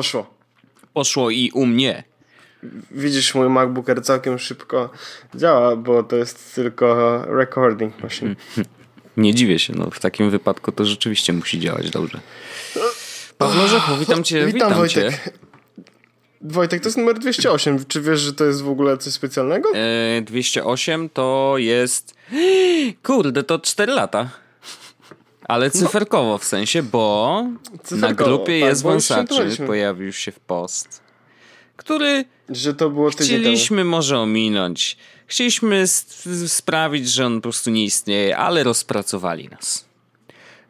Poszło. Poszło i u mnie. Widzisz, mój MacBook Air całkiem szybko działa, bo to jest tylko recording machine. Nie dziwię się, no w takim wypadku to rzeczywiście musi działać dobrze. Pawlo Rzechu, witam cię, witam, Witam, cię. Wojtek. Wojtek, to jest numer 208. Czy wiesz, że to jest w ogóle coś specjalnego? E, 208 to jest... Kurde, to 4 lata. Ale cyferkowo w sensie, bo na Cyferkowo, grupie tak, jest wąsaczy pojawił się w post, który Że to było chcieliśmy może ominąć. Chcieliśmy sprawić, że on po prostu nie istnieje, ale rozpracowali nas.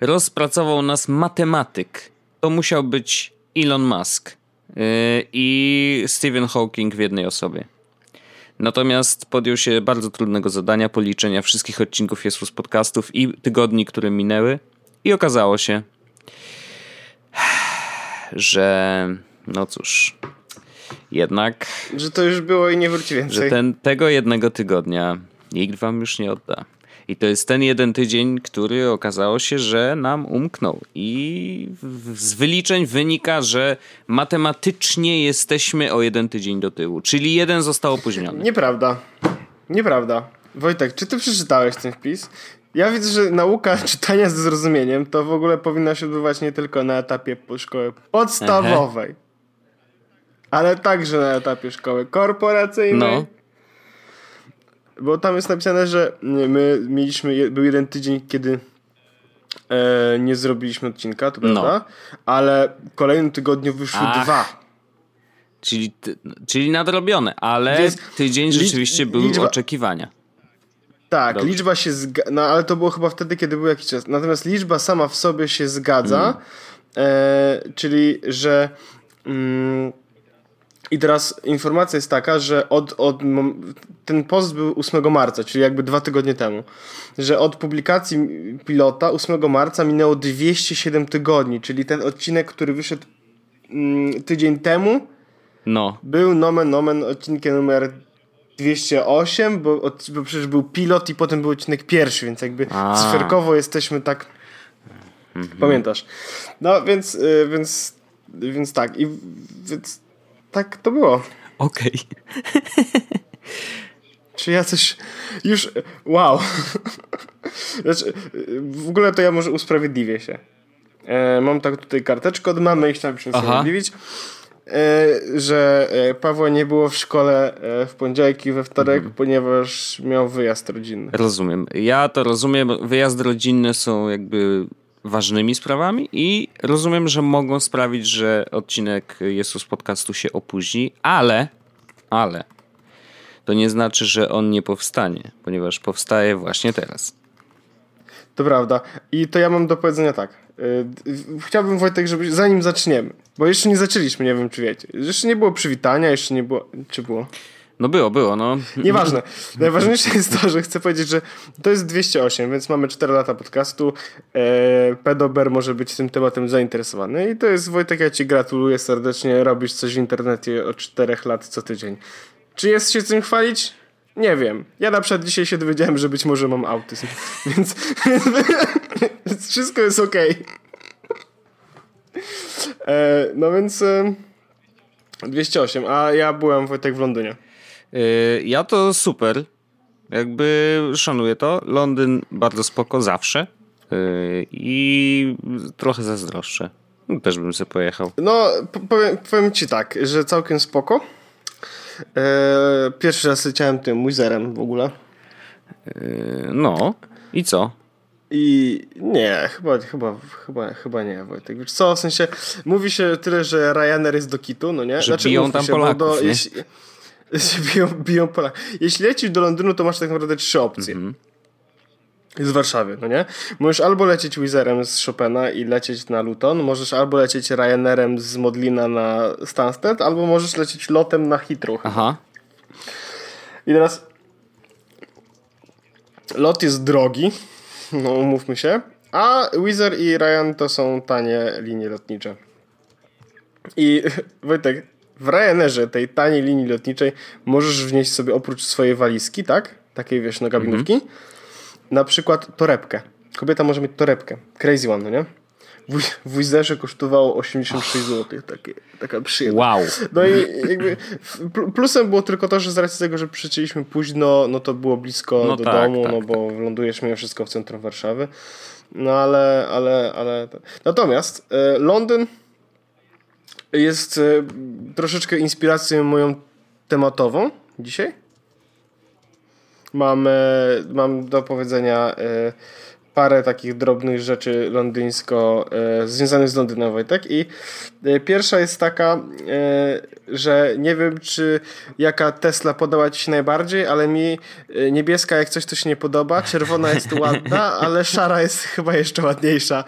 Rozpracował nas matematyk. To musiał być Elon Musk yy, i Stephen Hawking w jednej osobie. Natomiast podjął się bardzo trudnego zadania policzenia wszystkich odcinków Jesus Podcastów i tygodni, które minęły. I okazało się, że no cóż, jednak Że to już było i nie wróci że więcej. ten, tego jednego tygodnia nikt wam już nie odda. I to jest ten jeden tydzień, który okazało się, że nam umknął. I z wyliczeń wynika, że matematycznie jesteśmy o jeden tydzień do tyłu. Czyli jeden został opóźniony. Nieprawda. Nieprawda. Wojtek, czy ty przeczytałeś ten wpis? Ja widzę, że nauka czytania ze zrozumieniem to w ogóle powinna się odbywać nie tylko na etapie szkoły podstawowej, ale także na etapie szkoły korporacyjnej. No. Bo tam jest napisane, że my mieliśmy, był jeden tydzień, kiedy e, nie zrobiliśmy odcinka, to No. prawda? Ale w kolejnym tygodniu wyszły Ach. dwa. Czyli, ty- czyli nadrobione, ale Więc tydzień licz- rzeczywiście był liczba- oczekiwania. Tak, Dobrze. liczba się zgadza, no ale to było chyba wtedy, kiedy był jakiś czas. Natomiast liczba sama w sobie się zgadza, Mm. e, czyli że mm, i teraz informacja jest taka, że od, od ten post był 8 marca, czyli jakby dwa tygodnie temu, że od publikacji pilota 8 marca minęło 207 tygodni, czyli ten odcinek, który wyszedł mm, tydzień temu, No, był nomen nomen odcinkiem numer 208, bo, od, bo przecież był pilot i potem był odcinek pierwszy, więc jakby A. cyferkowo jesteśmy tak. Pamiętasz? No więc, y, więc, więc tak. I więc tak to było. okej. Czy ja coś już. Wow. Znaczy, w ogóle to ja może usprawiedliwię się. E, mam tak tutaj karteczkę od mamy i chciałbym się usprawiedliwić. E, że e, Pawła nie było w szkole e, w poniedziałek i we wtorek, Mhm. ponieważ miał wyjazd rodzinny. Rozumiem. Ja to rozumiem. Wyjazdy rodzinne są jakby ważnymi sprawami i rozumiem, że mogą sprawić, że odcinek Jesus Podcastu się opóźni, ale, ale to nie znaczy, że on nie powstanie, ponieważ powstaje właśnie teraz. To prawda. I to ja mam do powiedzenia tak. D- Chciałbym Wojtek, żeby zanim zaczniemy, bo jeszcze nie zaczęliśmy, nie wiem czy wiecie. Jeszcze nie było przywitania, jeszcze nie było. Czy było? No było, było, no. Nieważne. Najważniejsze jest to, że chcę powiedzieć, że to jest 208, więc mamy 4 lata podcastu. E, Pedober może być tym tematem zainteresowany. I to jest Wojtek, ja ci gratuluję serdecznie. Robisz coś w internecie od 4 lat co tydzień. Czy jest się tym chwalić? Nie wiem. Ja na przykład dzisiaj się dowiedziałem, że być może mam autyzm. Więc, więc wszystko jest okej. E, no więc e, 208, a ja byłem Wojtek w Londynie. Y, Ja to super. Jakby szanuję to. Londyn bardzo spoko zawsze. Y, I trochę zazdroszczę. No, Też bym sobie pojechał. No, powiem, powiem ci tak, że całkiem spoko. E, pierwszy raz leciałem tym Wizerem w ogóle. Y, No. I co? I nie, chyba, chyba, chyba, chyba nie, Wojtek. Wiesz co, w sensie mówi się tyle, że Ryanair jest do kitu, no nie? Że biją mówmy tam się, Polaków, do, jeśli biją, biją Polaków. Jeśli lecisz do Londynu, to masz tak naprawdę trzy opcje. Mhm. Z Warszawy, no nie? Możesz albo lecieć Wizerem z Chopina i lecieć na Luton, możesz albo lecieć Ryanairem z Modlina na Stansted, albo możesz lecieć lotem na Heathrow. Aha. I teraz lot jest drogi, no umówmy się, a Wizard i Ryan to są tanie linie lotnicze. I Wojtek, w Ryanerze, tej taniej linii lotniczej, możesz wnieść sobie oprócz swojej walizki, tak? Takiej wiesz, no gabinówki, mm -hmm. na przykład torebkę. Kobieta może mieć torebkę. Crazy one, no nie? w Wizerze kosztowało 86 zł. Takie, taka przyjemność. Wow. No i jakby plusem było tylko to, że z racji tego, że przyjęliśmy późno, no to było blisko no do tak, domu, tak, no bo tak. lądujesz mimo wszystko w centrum Warszawy. No ale, ale, ale... Natomiast e, Londyn jest e, troszeczkę inspiracją moją tematową dzisiaj. Mam, e, mam do powiedzenia e, parę takich drobnych rzeczy londyńsko związanych z Londynem, Wojtek. I pierwsza jest taka, że nie wiem, czy jaka Tesla podoba ci się najbardziej, ale mi e, niebieska jak coś, to się nie podoba, czerwona jest ładna, ale szara jest chyba jeszcze ładniejsza.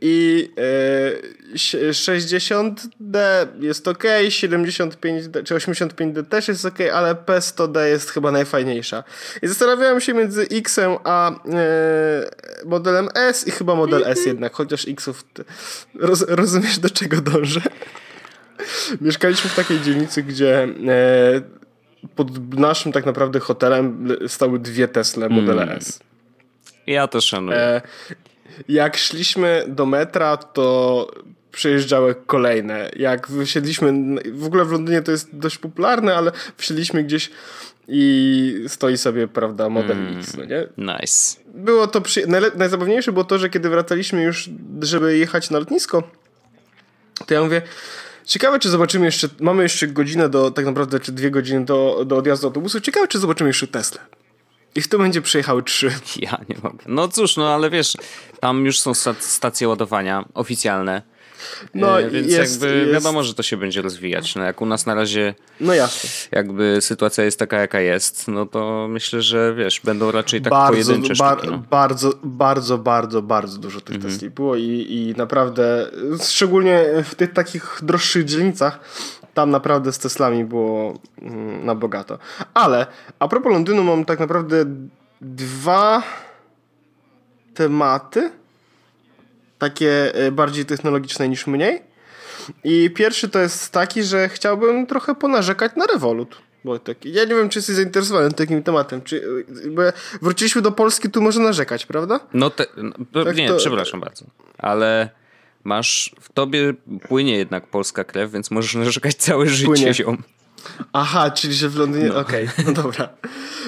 I e, 60D jest ok, 75D czy 85D też jest ok, ale P100D jest chyba najfajniejsza. I zastanawiałem się między X-em a e, modelem S i chyba model S jednak, chociaż X-ów roz, rozumiesz do czego dążę? Mieszkaliśmy w takiej dzielnicy, gdzie e, pod naszym tak naprawdę hotelem stały dwie Tesla modele mm. S. Ja to szanuję. E, jak szliśmy do metra, to przejeżdżały kolejne. Jak wysiedliśmy, w ogóle w Londynie to jest dość popularne, ale wsiedliśmy gdzieś i stoi sobie, prawda, model mm, X, no nie? Nice. Było to przy... Najzabawniejsze było to, że kiedy wracaliśmy już, żeby jechać na lotnisko, to ja mówię, ciekawe czy zobaczymy jeszcze, mamy jeszcze godzinę do, tak naprawdę, czy dwie godziny do, do odjazdu autobusu, ciekawe czy zobaczymy jeszcze Tesla. I w tym momencie przyjechały trzy. Ja nie mogę. No cóż, no ale wiesz, tam już są stacje ładowania oficjalne. No, e, więc jest, jakby jest... wiadomo, że to się będzie rozwijać. No, jak u nas na razie no jasne. jakby sytuacja jest taka, jaka jest, no to myślę, że wiesz, będą raczej tak bardzo, pojedyncze bar sztuki, no. Bardzo, bardzo, bardzo, bardzo dużo tych mhm. Tesli było i, i naprawdę, szczególnie w tych takich droższych dzielnicach, tam naprawdę z Teslami było mm, na bogato. Ale a propos Londynu mam tak naprawdę dwa tematy takie e, bardziej technologiczne niż mniej. I pierwszy to jest taki, że chciałbym trochę ponarzekać na Revolut. Bo tak, ja nie wiem, czy jesteś zainteresowany takim tematem. Czy, bo wróciliśmy do Polski, tu może narzekać, prawda? No, te, no tak nie, to... przepraszam bardzo. Ale masz, w tobie płynie jednak polska krew, więc możesz narzekać całe życie płynie. Aha, czyli że w Londynie. No. Okej, okay, no dobra.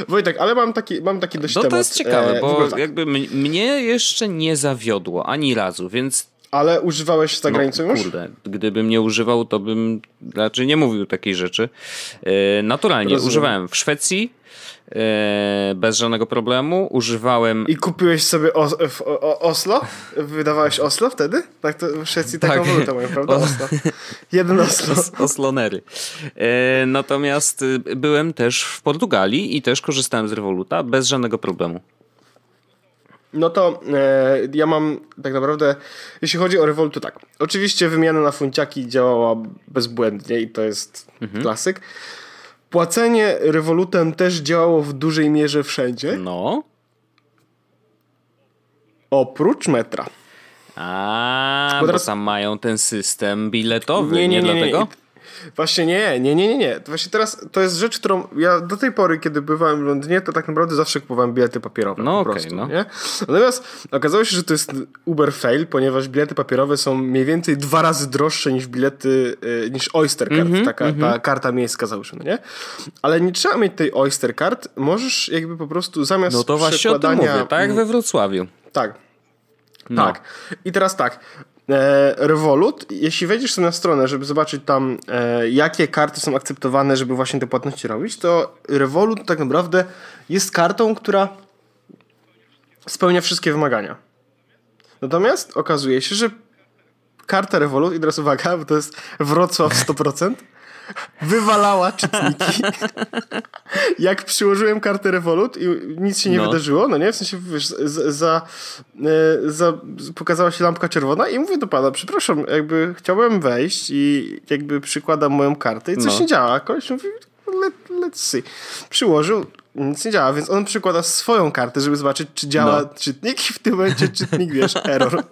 Wojtek, ale mam taki, mam taki dość no, temat. to jest ciekawe, e, bo tak. jakby mnie jeszcze nie zawiodło ani razu, więc. Ale używałeś za granicą no, już? Kurde, gdybym nie używał, to bym raczej nie mówił takiej rzeczy. E, naturalnie Rozumiem. używałem w Szwecji, E, bez żadnego problemu. Używałem. I kupiłeś sobie Oslo? Wydawałeś Oslo wtedy? Tak, to w Szwecji tak. taką walutę mają, prawda? Oslo. Jeden Oslo. Oslonery. E, natomiast y, byłem też w Portugalii i też korzystałem z Revoluta bez żadnego problemu. No to e, ja mam tak naprawdę, jeśli chodzi o Revolut, to tak. Oczywiście wymiana na funciaki działała bezbłędnie i to jest mhm. klasyk. Płacenie rewolutem też działało w dużej mierze wszędzie. No. Oprócz metra. A, bo, teraz... bo tam mają ten system biletowy, nie, nie, nie, nie dlatego? Nie. Właśnie nie, nie, nie, nie, nie. Właśnie teraz to jest rzecz, którą ja do tej pory, kiedy bywałem w Londynie, to tak naprawdę zawsze kupowałem bilety papierowe. No okej, okay, no. Nie? Natomiast okazało się, że to jest uber fail, ponieważ bilety papierowe są mniej więcej dwa razy droższe niż bilety, y, niż Oyster Card, mm -hmm, taka mm -hmm. ta karta miejska załóżmy, nie? Ale nie trzeba mieć tej Oyster Card, możesz jakby po prostu zamiast No to właśnie o tym mówię, tak jak we Wrocławiu. Tak. No. Tak. I teraz tak. E, Revolut, jeśli wejdziesz sobie na stronę, żeby zobaczyć tam, e, jakie karty są akceptowane, żeby właśnie te płatności robić, to Revolut tak naprawdę jest kartą, która spełnia wszystkie wymagania. Natomiast okazuje się, że karta Revolut, i teraz uwaga, bo to jest Wrocław 100%, wywalała czytniki. Jak przyłożyłem kartę Revolut i nic się nie no. wydarzyło, no nie? W sensie, wiesz, za, za, e, za, pokazała się lampka czerwona i mówię do pana, przepraszam, jakby chciałbym wejść i jakby przykładam moją kartę i coś no. nie działa. Koleś mówi, let, let's see. Przyłożył, nic nie działa, więc on przykłada swoją kartę, żeby zobaczyć, czy działa no. czytnik i w tym momencie czytnik, wiesz, error.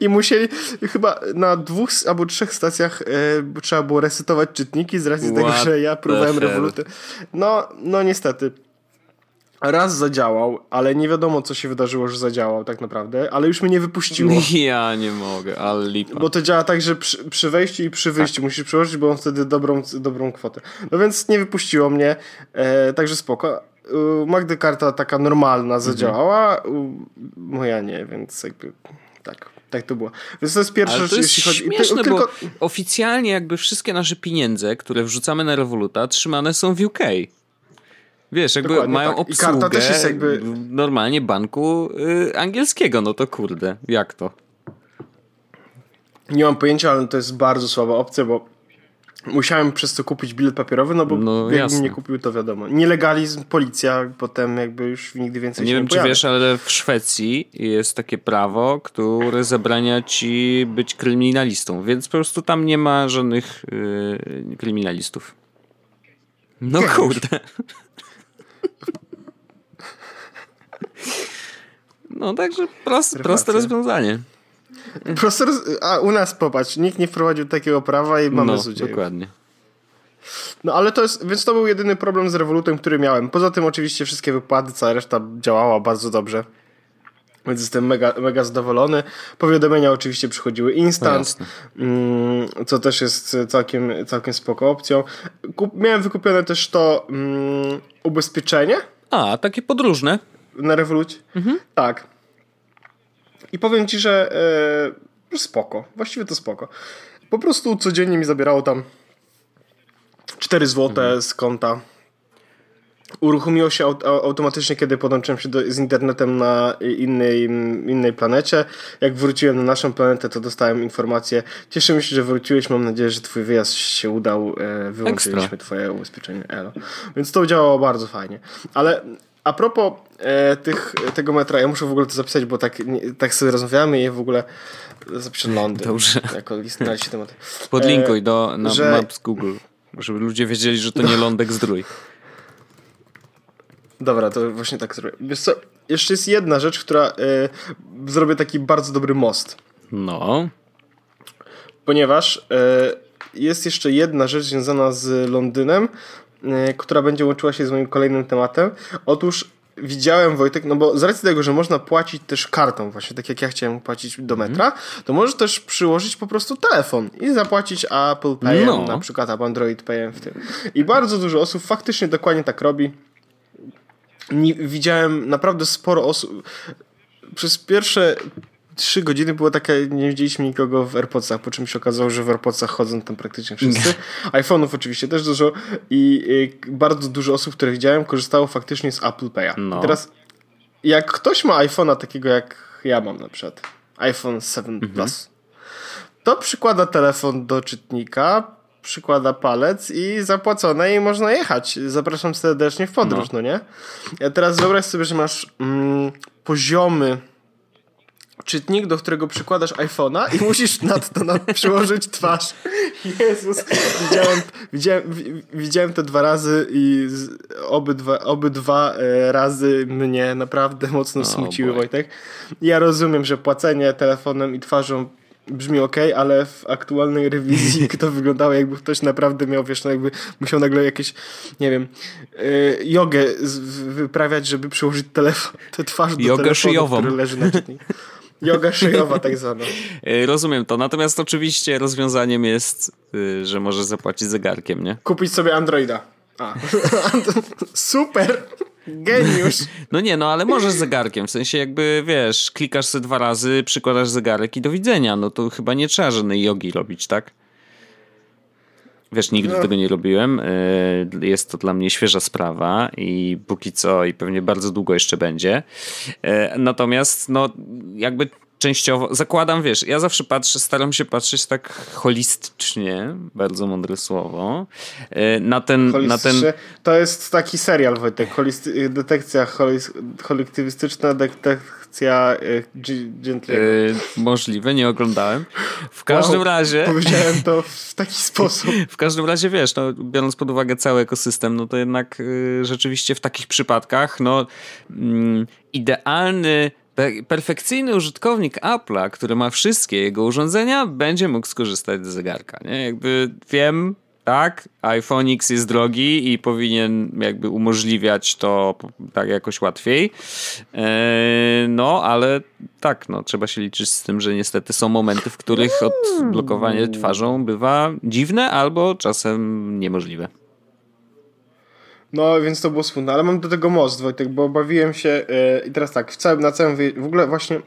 I musieli chyba na dwóch albo trzech stacjach e, trzeba było resetować czytniki z racji What tego, że ja próbowałem rewoluty. No, no niestety. Raz zadziałał, ale nie wiadomo, co się wydarzyło, że zadziałał tak naprawdę, ale już mnie nie wypuściło. Ja nie mogę, ale lipa. Bo to działa tak, że przy, przy wejściu i przy wyjściu tak. musisz przełożyć, bo on wtedy dobrą, dobrą kwotę. No więc nie wypuściło mnie, e, także spoko. Magdy karta taka normalna mhm. zadziałała, moja nie, więc jakby tak. Tak to było. Więc to jest pierwsza rzecz, jeśli chodzi... Śmieszne, tylko... bo oficjalnie jakby wszystkie nasze pieniądze, które wrzucamy na Revoluta, trzymane są w UK. Wiesz, jakby Dokładnie, mają tak. obsługę I karta też jest jakby... normalnie banku y, angielskiego, no to kurde, jak to? Nie mam pojęcia, ale to jest bardzo słaba opcja, bo musiałem przez to kupić bilet papierowy, no bo no, jakbym nie kupił, to wiadomo. Nielegalizm, policja, potem jakby już nigdy więcej nie się wiem, Nie wiem, czy wiesz, ale w Szwecji jest takie prawo, które zabrania ci być kryminalistą, więc po prostu tam nie ma żadnych yy, kryminalistów. No kurde. No także prost, proste rozwiązanie. Roz... A u nas popatrz, nikt nie wprowadził takiego prawa i mamy no, złodziejów. dokładnie. No ale to jest, więc to był jedyny problem z rewolutem, który miałem. Poza tym oczywiście wszystkie wypłaty, cała reszta działała bardzo dobrze. Więc jestem mega, mega zadowolony. Powiadomienia oczywiście przychodziły instant, no co też jest całkiem, całkiem spoko opcją. Kup, miałem wykupione też to mm, ubezpieczenie. A, takie podróżne. Na rewolucie. Mhm. Tak. I powiem ci, że e, spoko. Właściwie to spoko. Po prostu codziennie mi zabierało tam 4 zł mhm. z konta. Uruchomiło się automatycznie, kiedy podłączyłem się do, z internetem na innej, innej planecie. Jak wróciłem na naszą planetę, to dostałem informację. Cieszymy się, że wróciłeś. Mam nadzieję, że twój wyjazd się udał. E, wyłączyliśmy Ekstra. twoje ubezpieczenie Elo. Więc to działało bardzo fajnie. Ale a propos e, tych, tego metra, ja muszę w ogóle to zapisać, bo tak, nie, tak sobie rozmawiamy i w ogóle zapiszę Londyn. Dobrze. Jako list na temat. Podlinkuj e, do, na że... Maps Google, żeby ludzie wiedzieli, że to nie lądek zdrój. Dobra, to właśnie tak zrobię. Wiesz co, jeszcze jest jedna rzecz, która e, zrobię taki bardzo dobry most. No. Ponieważ e, jest jeszcze jedna rzecz związana z Londynem, która będzie łączyła się z moim kolejnym tematem. Otóż widziałem, Wojtek, no bo z racji tego, że można płacić też kartą, właśnie tak jak ja chciałem płacić do metra, mm. to możesz też przyłożyć po prostu telefon i zapłacić Apple Pay, no. na przykład albo Android Pay w tym. I bardzo dużo osób faktycznie dokładnie tak robi. Widziałem naprawdę sporo osób. Przez pierwsze trzy godziny było takie, nie widzieliśmy nikogo w AirPodsach, po czym się okazało, że w AirPodsach chodzą tam praktycznie wszyscy. iPhone'ów oczywiście też dużo i, i, bardzo dużo osób, które widziałem, korzystało faktycznie z Apple Pay'a. No. Teraz jak ktoś ma iPhone'a takiego jak ja mam na przykład, iPhone 7 mhm. Plus, to przykłada telefon do czytnika, przykłada palec i zapłacone i można jechać. Zapraszam serdecznie w podróż, no, no nie? Ja teraz wyobraź sobie, że masz mm, poziomy czytnik, do którego przykładasz iPhone'a i musisz nad to nad przyłożyć twarz. Jezus, widziałem, widziałem, widziałem to dwa razy i obydwa, obydwa e, razy mnie naprawdę mocno smuciły, Wojtek. Ja rozumiem, że płacenie telefonem i twarzą brzmi ok, ale w aktualnej rewizji to wyglądało jakby ktoś naprawdę miał, wiesz, no jakby musiał nagle jakieś, nie wiem, yy, jogę wyprawiać, żeby przyłożyć telefon, tę twarz do Jogę telefonu, szyjową. który leży na czytniku. Yoga szyjowa tak zwana. E, rozumiem to. Natomiast oczywiście rozwiązaniem jest, y, że możesz zapłacić zegarkiem, nie? Kupić sobie Androida. A. Super! Geniusz! No nie, no ale możesz zegarkiem, w sensie jakby, wiesz, klikasz sobie dwa razy, przykładasz zegarek i do widzenia. No to chyba nie trzeba żadnej jogi robić, tak? Wiesz, nigdy no. tego nie robiłem. E, jest to dla mnie świeża sprawa i póki co i pewnie bardzo długo jeszcze będzie. E, natomiast no jakby częściowo, zakładam, wiesz, ja zawsze patrzę, staram się patrzeć tak holistycznie, bardzo mądre słowo, e, na ten... Na ten... To jest taki serial, Wojtek, holisty, detekcja holis, kolektywistyczna, detekcja Gentle'ego. Yy, możliwe, nie oglądałem. W każdym wow, razie... Powiedziałem to w taki sposób. W każdym razie, wiesz, no, biorąc pod uwagę cały ekosystem, no to jednak yy, rzeczywiście w takich przypadkach, no yy, idealny perfekcyjny użytkownik Apple'a, który ma wszystkie jego urządzenia, będzie mógł skorzystać z zegarka. Nie? Jakby wiem, tak, iPhone X jest drogi i powinien jakby umożliwiać to tak jakoś łatwiej. Eee, no, ale tak, no, trzeba się liczyć z tym, że niestety są momenty, w których odblokowanie twarzą bywa dziwne albo czasem niemożliwe. No, więc to było smutne, ale mam do tego most, Wojtek, bo bawiłem się yy, i teraz tak, w całym, na całym, w ogóle właśnie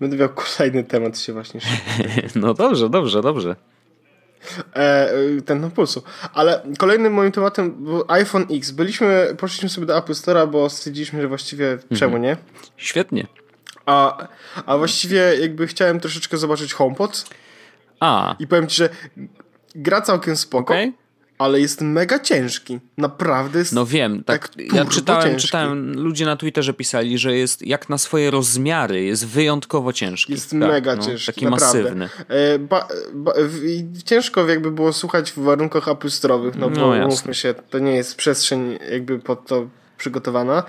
będę miał kolejny temat się właśnie No dobrze, dobrze, dobrze. E, e, ten na pulsu. Ale kolejnym moim tematem był iPhone X. Byliśmy, poszliśmy sobie do Apple Store'a, bo stwierdziliśmy, że właściwie mhm. czemu nie? Świetnie. A, a właściwie jakby chciałem troszeczkę zobaczyć HomePod. A. I powiem ci, że gra całkiem spoko. Okay ale jest mega ciężki. Naprawdę jest. No wiem, tak. tak ja czytałem, czytałem, ludzie na Twitterze pisali, że jest jak na swoje rozmiary, jest wyjątkowo ciężki. Jest tak, mega no, ciężki. Taki naprawdę. masywny. E, ba, ba, ciężko jakby było słuchać w warunkach apustrowych, no bo no, mówmy się, to nie jest przestrzeń jakby pod to przygotowana,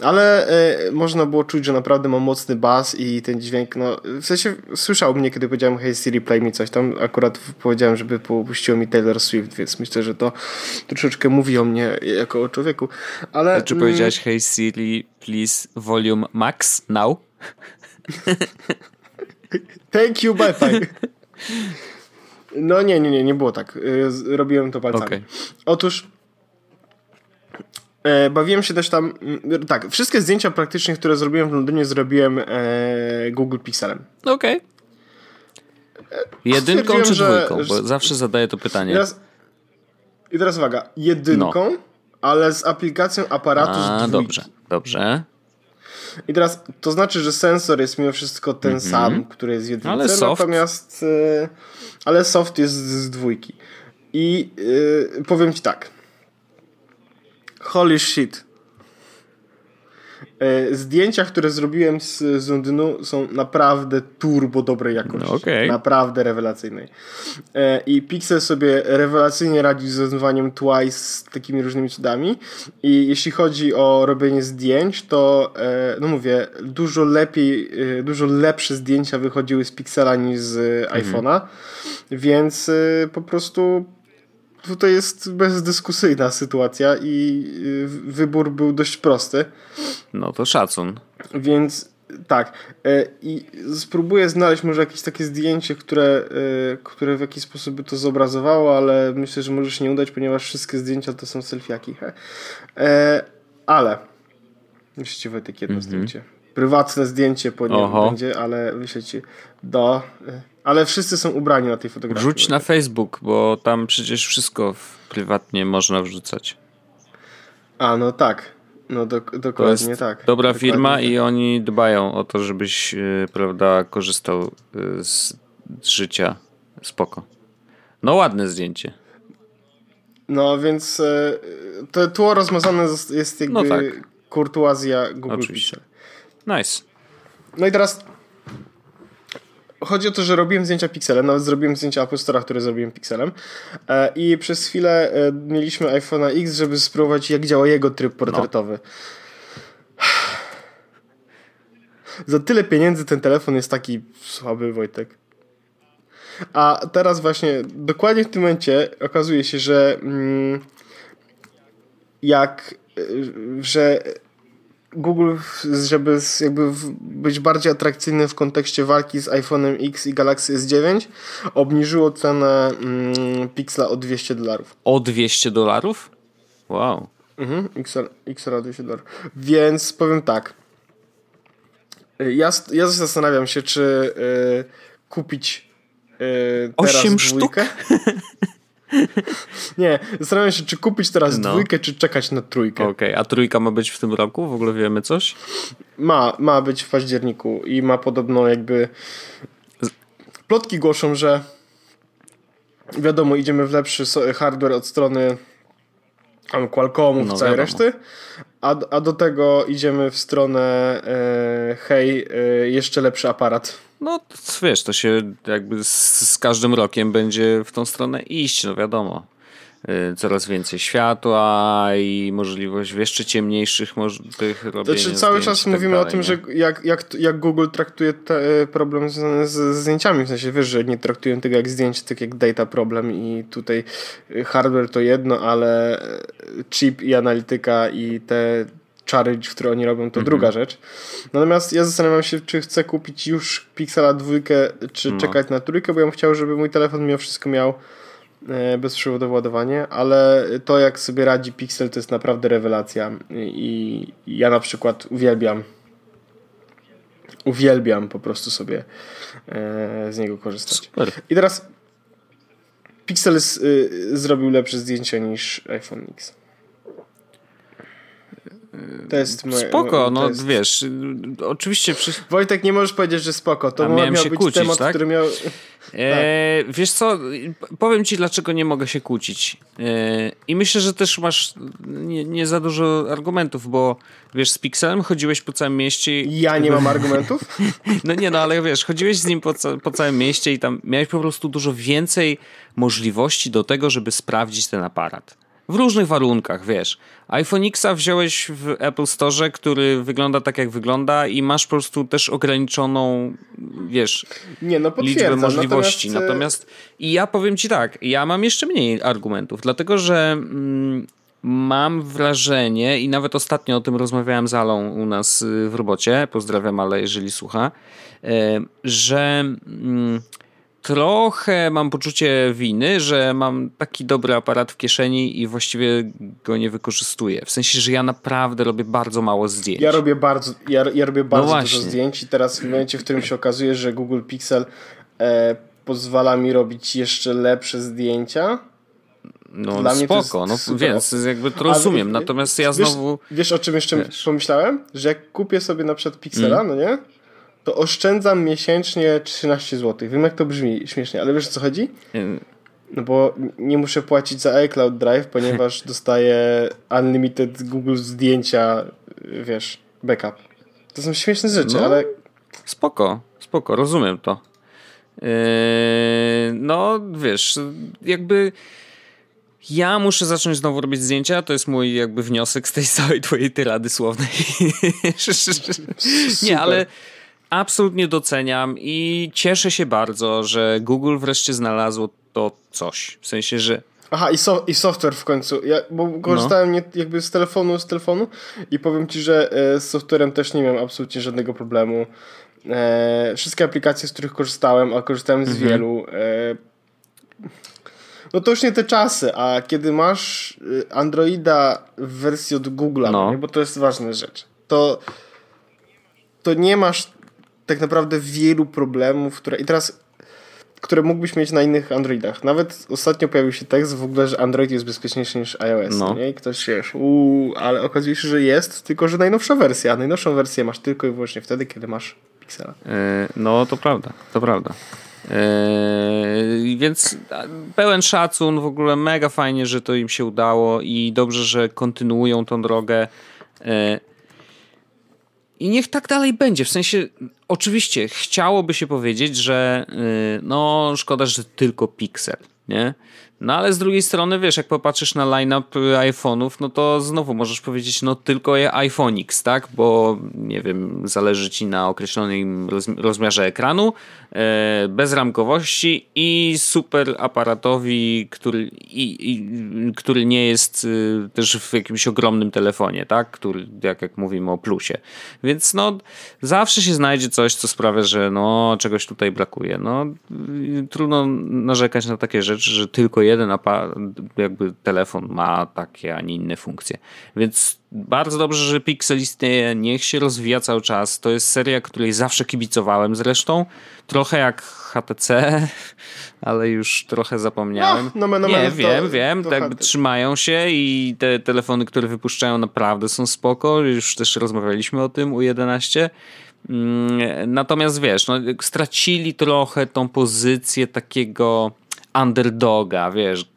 ale e, można było czuć, że naprawdę ma mocny bas i ten dźwięk, no w sensie słyszał mnie, kiedy powiedziałem hey Siri play mi coś tam, akurat powiedziałem, żeby puściło mi Taylor Swift, więc myślę, że to troszeczkę mówi o mnie jako o człowieku, ale... A czy mm, powiedziałeś hey Siri please volume max now? Thank you, bye bye. No nie, nie, nie, nie było tak. Y, robiłem to palcami. Okay. Otóż bawiłem się też tam. Mm, tak, wszystkie zdjęcia praktycznie, które zrobiłem w Londynie, zrobiłem e, Google Pixelem. Okej. Okay. E, jedynką czy dwójką? Bo zawsze zadaję to pytanie. I teraz, i teraz uwaga, jedynką, no. ale z aplikacją aparatu A, z dwójki. Dobrze, dobrze. I teraz to znaczy, że sensor jest mimo wszystko ten mm -hmm. sam, który jest jedynką, ale soft. natomiast e, ale soft jest z dwójki. I e, powiem ci tak Holy shit. E, zdjęcia, które zrobiłem z, z Londynu są naprawdę turbo dobrej jakości. No okay. Naprawdę rewelacyjnej. E, I Pixel sobie rewelacyjnie radzi z rozmawianiem twice z takimi różnymi cudami. I jeśli chodzi o robienie zdjęć, to e, no mówię, dużo lepiej, dużo lepsze zdjęcia wychodziły z Pixela niż z mhm. iPhone'a. Więc po prostu tutaj jest bezdyskusyjna sytuacja i y, wybór był dość prosty. No to szacun. Więc tak. E, I spróbuję znaleźć może jakieś takie zdjęcie, które, e, które w jakiś sposób by to zobrazowało, ale myślę, że może się nie udać, ponieważ wszystkie zdjęcia to są selfiaki. E, ale myślicie Wojtek jedno mm -hmm. zdjęcie. Prywatne zdjęcie po nim będzie, ale wyślę ci do ale wszyscy są ubrani na tej fotografii. Rzuć na Facebook, bo tam przecież wszystko prywatnie można wrzucać. A, no tak. No do, dokładnie tak. Dobra dokładnie firma tak. i oni dbają o to, żebyś, yy, prawda, korzystał yy, z, z życia. Spoko. No ładne zdjęcie. No więc yy, to tło rozmazane jest jakby no tak. kurtuazja Google Oczywiście. Nice. No i teraz Chodzi o to, że robiłem zdjęcia pikselem, nawet zrobiłem zdjęcia Apple Store'a, które zrobiłem pikselem e, i przez chwilę e, mieliśmy iPhone'a X, żeby spróbować jak działa jego tryb portretowy. No. Za tyle pieniędzy ten telefon jest taki słaby, Wojtek. A teraz właśnie, dokładnie w tym momencie okazuje się, że mm, jak, e, że Google, żeby jakby być bardziej atrakcyjny w kontekście walki z iPhone'em X i Galaxy S9, obniżyło cenę mm, Pixla o 200 dolarów. O 200 dolarów? Wow. Mhm, XR, XR o 200 dolarów. Więc powiem tak. Ja, ja zastanawiam się, czy y, kupić y, teraz 8 dwójkę. sztuk? Nie, zastanawiam się, czy kupić teraz no. dwójkę, czy czekać na trójkę. Okej, okay. a trójka ma być w tym roku? W ogóle wiemy coś? Ma, ma być w październiku i ma podobno jakby... Plotki głoszą, że wiadomo, idziemy w lepszy hardware od strony tam Qualcommów, no, całej wiadomo. reszty, a, a do tego idziemy w stronę e, hej, e, jeszcze lepszy aparat. No wiesz, to się jakby z, z każdym rokiem będzie w tą stronę iść, no wiadomo. Y, coraz więcej światła i możliwość w jeszcze ciemniejszych tych robienia Znaczy cały czas tak mówimy dalej, o tym, nie? że jak, jak, jak Google traktuje te, problem z, z zdjęciami, w sensie wiesz, że nie traktują tego jak zdjęć, tak jak data problem i tutaj hardware to jedno, ale chip i analityka i te czary, w które oni robią, to mhm. druga rzecz. Natomiast ja zastanawiam się, czy chcę kupić już Pixela dwójkę, czy no. czekać na trójkę, bo ja bym chciał, żeby mój telefon mimo wszystko miał E, bezprzewodowe ładowanie, ale to jak sobie radzi Pixel to jest naprawdę rewelacja i ja na przykład uwielbiam uwielbiam po prostu sobie e, z niego korzystać. Super. I teraz Pixel y, zrobił lepsze zdjęcia niż iPhone X. To jest moje, Spoko, no jest... wiesz, oczywiście... Przy... Wojtek, nie możesz powiedzieć, że spoko. To miał być kłócić, temat, tak? który miał... E, tak. Wiesz co, powiem ci dlaczego nie mogę się kłócić. E, I myślę, że też masz nie, nie, za dużo argumentów, bo wiesz, z Pixelem chodziłeś po całym mieście. I... Ja nie mam argumentów? no nie, no ale wiesz, chodziłeś z nim po, po całym mieście i tam miałeś po prostu dużo więcej możliwości do tego, żeby sprawdzić ten aparat. W różnych warunkach, wiesz. iPhone Xa wziąłeś w Apple Store, który wygląda tak, jak wygląda i masz po prostu też ograniczoną, wiesz, Nie, no liczbę możliwości. Natomiast... E, natomiast... i ja powiem ci tak, ja mam jeszcze mniej argumentów, dlatego że mm, mam wrażenie i nawet ostatnio o tym rozmawiałem z Alą u nas y, w robocie, pozdrawiam Ale, jeżeli słucha, e, że... Mm, trochę mam poczucie winy, że mam taki dobry aparat w kieszeni i właściwie go nie wykorzystuję. W sensie, że ja naprawdę robię bardzo mało zdjęć. Ja robię bardzo, ja, ja robię bardzo no dużo zdjęć i teraz w momencie, w którym się okazuje, że Google Pixel e, pozwala mi robić jeszcze lepsze zdjęcia. No Dla spoko, no więc jakby to rozumiem, Ale, natomiast ja znowu... Wiesz, wiesz o czym jeszcze wiesz. pomyślałem? Że jak kupię sobie na przykład Pixela, mm. no nie? To oszczędzam miesięcznie 13 zł. Wiem jak to brzmi śmiesznie, ale wiesz o co chodzi? No bo nie muszę płacić za iCloud Drive, ponieważ dostaję unlimited Google zdjęcia, wiesz, backup. To są śmieszne rzeczy, no, ale... Spoko, spoko, rozumiem to. Yy, no, wiesz, jakby ja muszę zacząć znowu robić zdjęcia, to jest mój jakby wniosek z tej całej twojej tyrady słownej. nie, ale absolutnie doceniam i cieszę się bardzo, że Google wreszcie znalazło to coś. W sensie, że Aha, i, so, i software w końcu. Ja, bo korzystałem no. nie, jakby z telefonu, z telefonu i powiem ci, że e, z softwarem też nie miałem absolutnie żadnego problemu. E, wszystkie aplikacje, z których korzystałem, a korzystałem z mhm. wielu, e, no to już nie te czasy, a kiedy masz e, Androida w wersji od Google'a, no. bo to jest ważna rzecz, to, to nie masz tak naprawdę wielu problemów, które i teraz które mógłbyś mieć na innych Androidach. Nawet ostatnio pojawił się tekst w ogóle, że Android jest bezpieczniejszy niż iOS. No. Nie? I ktoś się uuu, ale okazuje się, że jest, tylko że najnowsza wersja. A najnowszą wersję masz tylko i wyłącznie wtedy, kiedy masz Pixela. Yy, no to prawda, to prawda. Yy, więc pełen szacun, w ogóle mega fajnie, że to im się udało i dobrze, że kontynuują tą drogę. Yy, i niech tak dalej będzie. W sensie, oczywiście, chciałoby się powiedzieć, że yy, no, szkoda, że tylko Pixel, nie? No ale z drugiej strony, wiesz, jak popatrzysz na line-up iPhone'ów, no to znowu możesz powiedzieć, no tylko je iPhone X, tak? Bo, nie wiem, zależy ci na określonym rozmiarze ekranu, e, bez ramkowości i super aparatowi, który, i, i, który nie jest y, też w jakimś ogromnym telefonie, tak? Który, jak, jak mówimy o plusie. Więc no, zawsze się znajdzie coś, co sprawia, że no, czegoś tutaj brakuje. No, trudno narzekać na takie rzeczy że tylko jeden jakby telefon ma takie, a nie inne funkcje. Więc bardzo dobrze, że Pixel istnieje, niech się rozwija cały czas. To jest seria, której zawsze kibicowałem zresztą. Trochę jak HTC, ale już trochę zapomniałem. No, no, no, nie, wiem, to, wiem, to tak trzymają się i te telefony, które wypuszczają naprawdę są spoko. Już też rozmawialiśmy o tym u 11. Mm, natomiast wiesz, no, stracili trochę tą pozycję takiego underdoga, wiesz,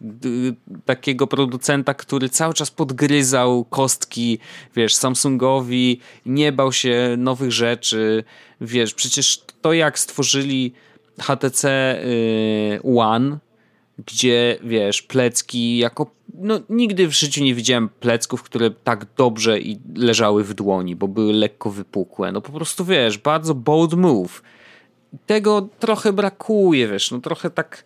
takiego producenta, który cały czas podgryzał kostki, wiesz, Samsungowi, nie bał się nowych rzeczy, wiesz, przecież to jak stworzyli HTC y, One, gdzie wiesz, plecki jako. No, nigdy w życiu nie widziałem plecków, które tak dobrze i leżały w dłoni, bo były lekko wypukłe. No po prostu wiesz, bardzo bold move. Tego trochę brakuje, wiesz, no trochę tak.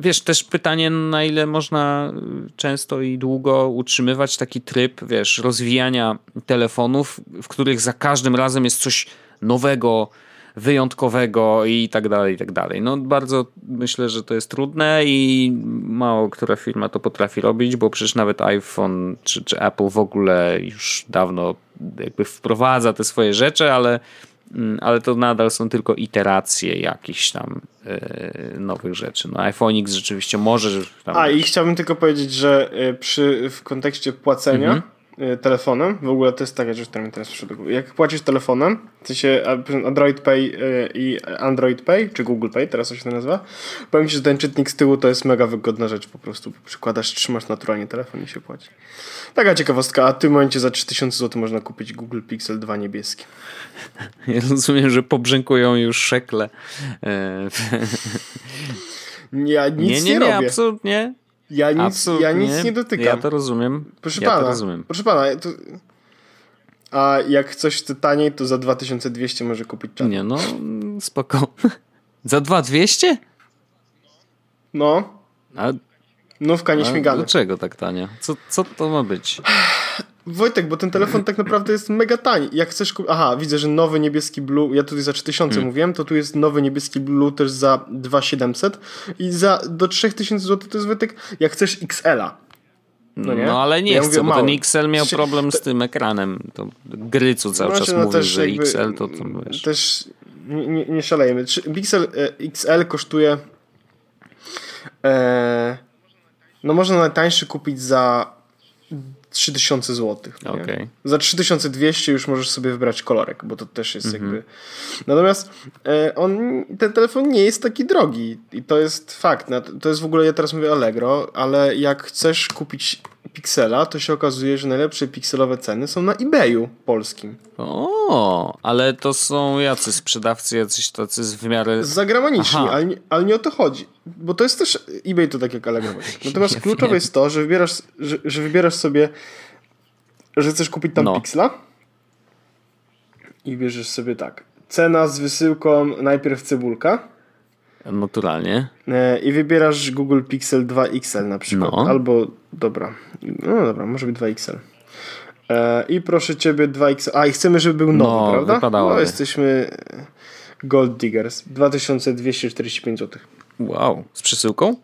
Wiesz, też pytanie, na ile można często i długo utrzymywać taki tryb, wiesz, rozwijania telefonów, w których za każdym razem jest coś nowego, wyjątkowego i tak dalej, i tak dalej. No bardzo myślę, że to jest trudne i mało która firma to potrafi robić, bo przecież nawet iPhone czy, czy Apple w ogóle już dawno jakby wprowadza te swoje rzeczy, ale ale to nadal są tylko iteracje jakichś tam yy, nowych rzeczy. No iPhone X rzeczywiście może... Tam... A i chciałbym tylko powiedzieć, że e, przy, w kontekście płacenia mhm. Telefonem, w ogóle to jest taka rzecz, która mi teraz przyszła Jak płacisz telefonem, to się Android Pay y, i Android Pay, czy Google Pay, teraz to się to nazywa, powiem Ci, że ten czytnik z tyłu to jest mega wygodna rzecz po prostu. Przykładasz, trzymasz naturalnie telefon i się płaci. Taka ciekawostka, a w tym momencie za 3000 zł można kupić Google Pixel 2 niebieski. Ja rozumiem, że pobrzękują już szekle. Ja nic nie, nie, nie, nie robię. absolutnie. Ja nic, ja nic nie dotykam. Ja to rozumiem. Proszę ja pana, to rozumiem. proszę pana, to... a jak coś chce taniej, to za 2200 może kupić czat. Nie, no spoko. za 2200? No. A... Nówka nieśmigana. Dlaczego tak tanie? Co, co to ma być? Wojtek, bo ten telefon tak naprawdę jest mega tani. Jak chcesz kupić. Aha, widzę, że nowy niebieski Blue. Ja tutaj za 3000 hmm. mówiłem, to tu jest nowy niebieski Blue też za 2700 i za do 3000 zł to jest Wojtek. Jak chcesz XL-a. No, nie? no ale nie ja chcę, bo ten XL miał problem z tym ekranem. To Grycu cały znaczy, czas no, mówi, że XL to, to wiesz. Też nie, nie szalejemy. Pixel e, XL kosztuje e, no można najtańszy kupić za 3000 zł. Okay. Za 3200 już możesz sobie wybrać kolorek, bo to też jest mm -hmm. jakby. Natomiast e, on, ten telefon nie jest taki drogi i to jest fakt. To jest w ogóle, ja teraz mówię Allegro, ale jak chcesz kupić Pixela, to się okazuje, że najlepsze pikselowe ceny są na eBayu polskim. O, ale to są jacy sprzedawcy, jacyś tacy z wymiary... Zagraniczni, ale, nie, ale nie o to chodzi. Bo to jest też, eBay to tak jak Allegro. Natomiast ja kluczowe wiem. jest to, że wybierasz, że, że, wybierasz sobie, że chcesz kupić tam no. I bierzesz sobie tak. Cena z wysyłką najpierw cebulka, Naturalnie. E, I wybierasz Google Pixel 2 XL na przykład. No. Albo, dobra, no dobra, może być 2 XL. E, I proszę ciebie 2 XL. A i chcemy, żeby był nowy, no, prawda? No, jesteśmy Gold Diggers. 2245 zł. Wow, z przesyłką?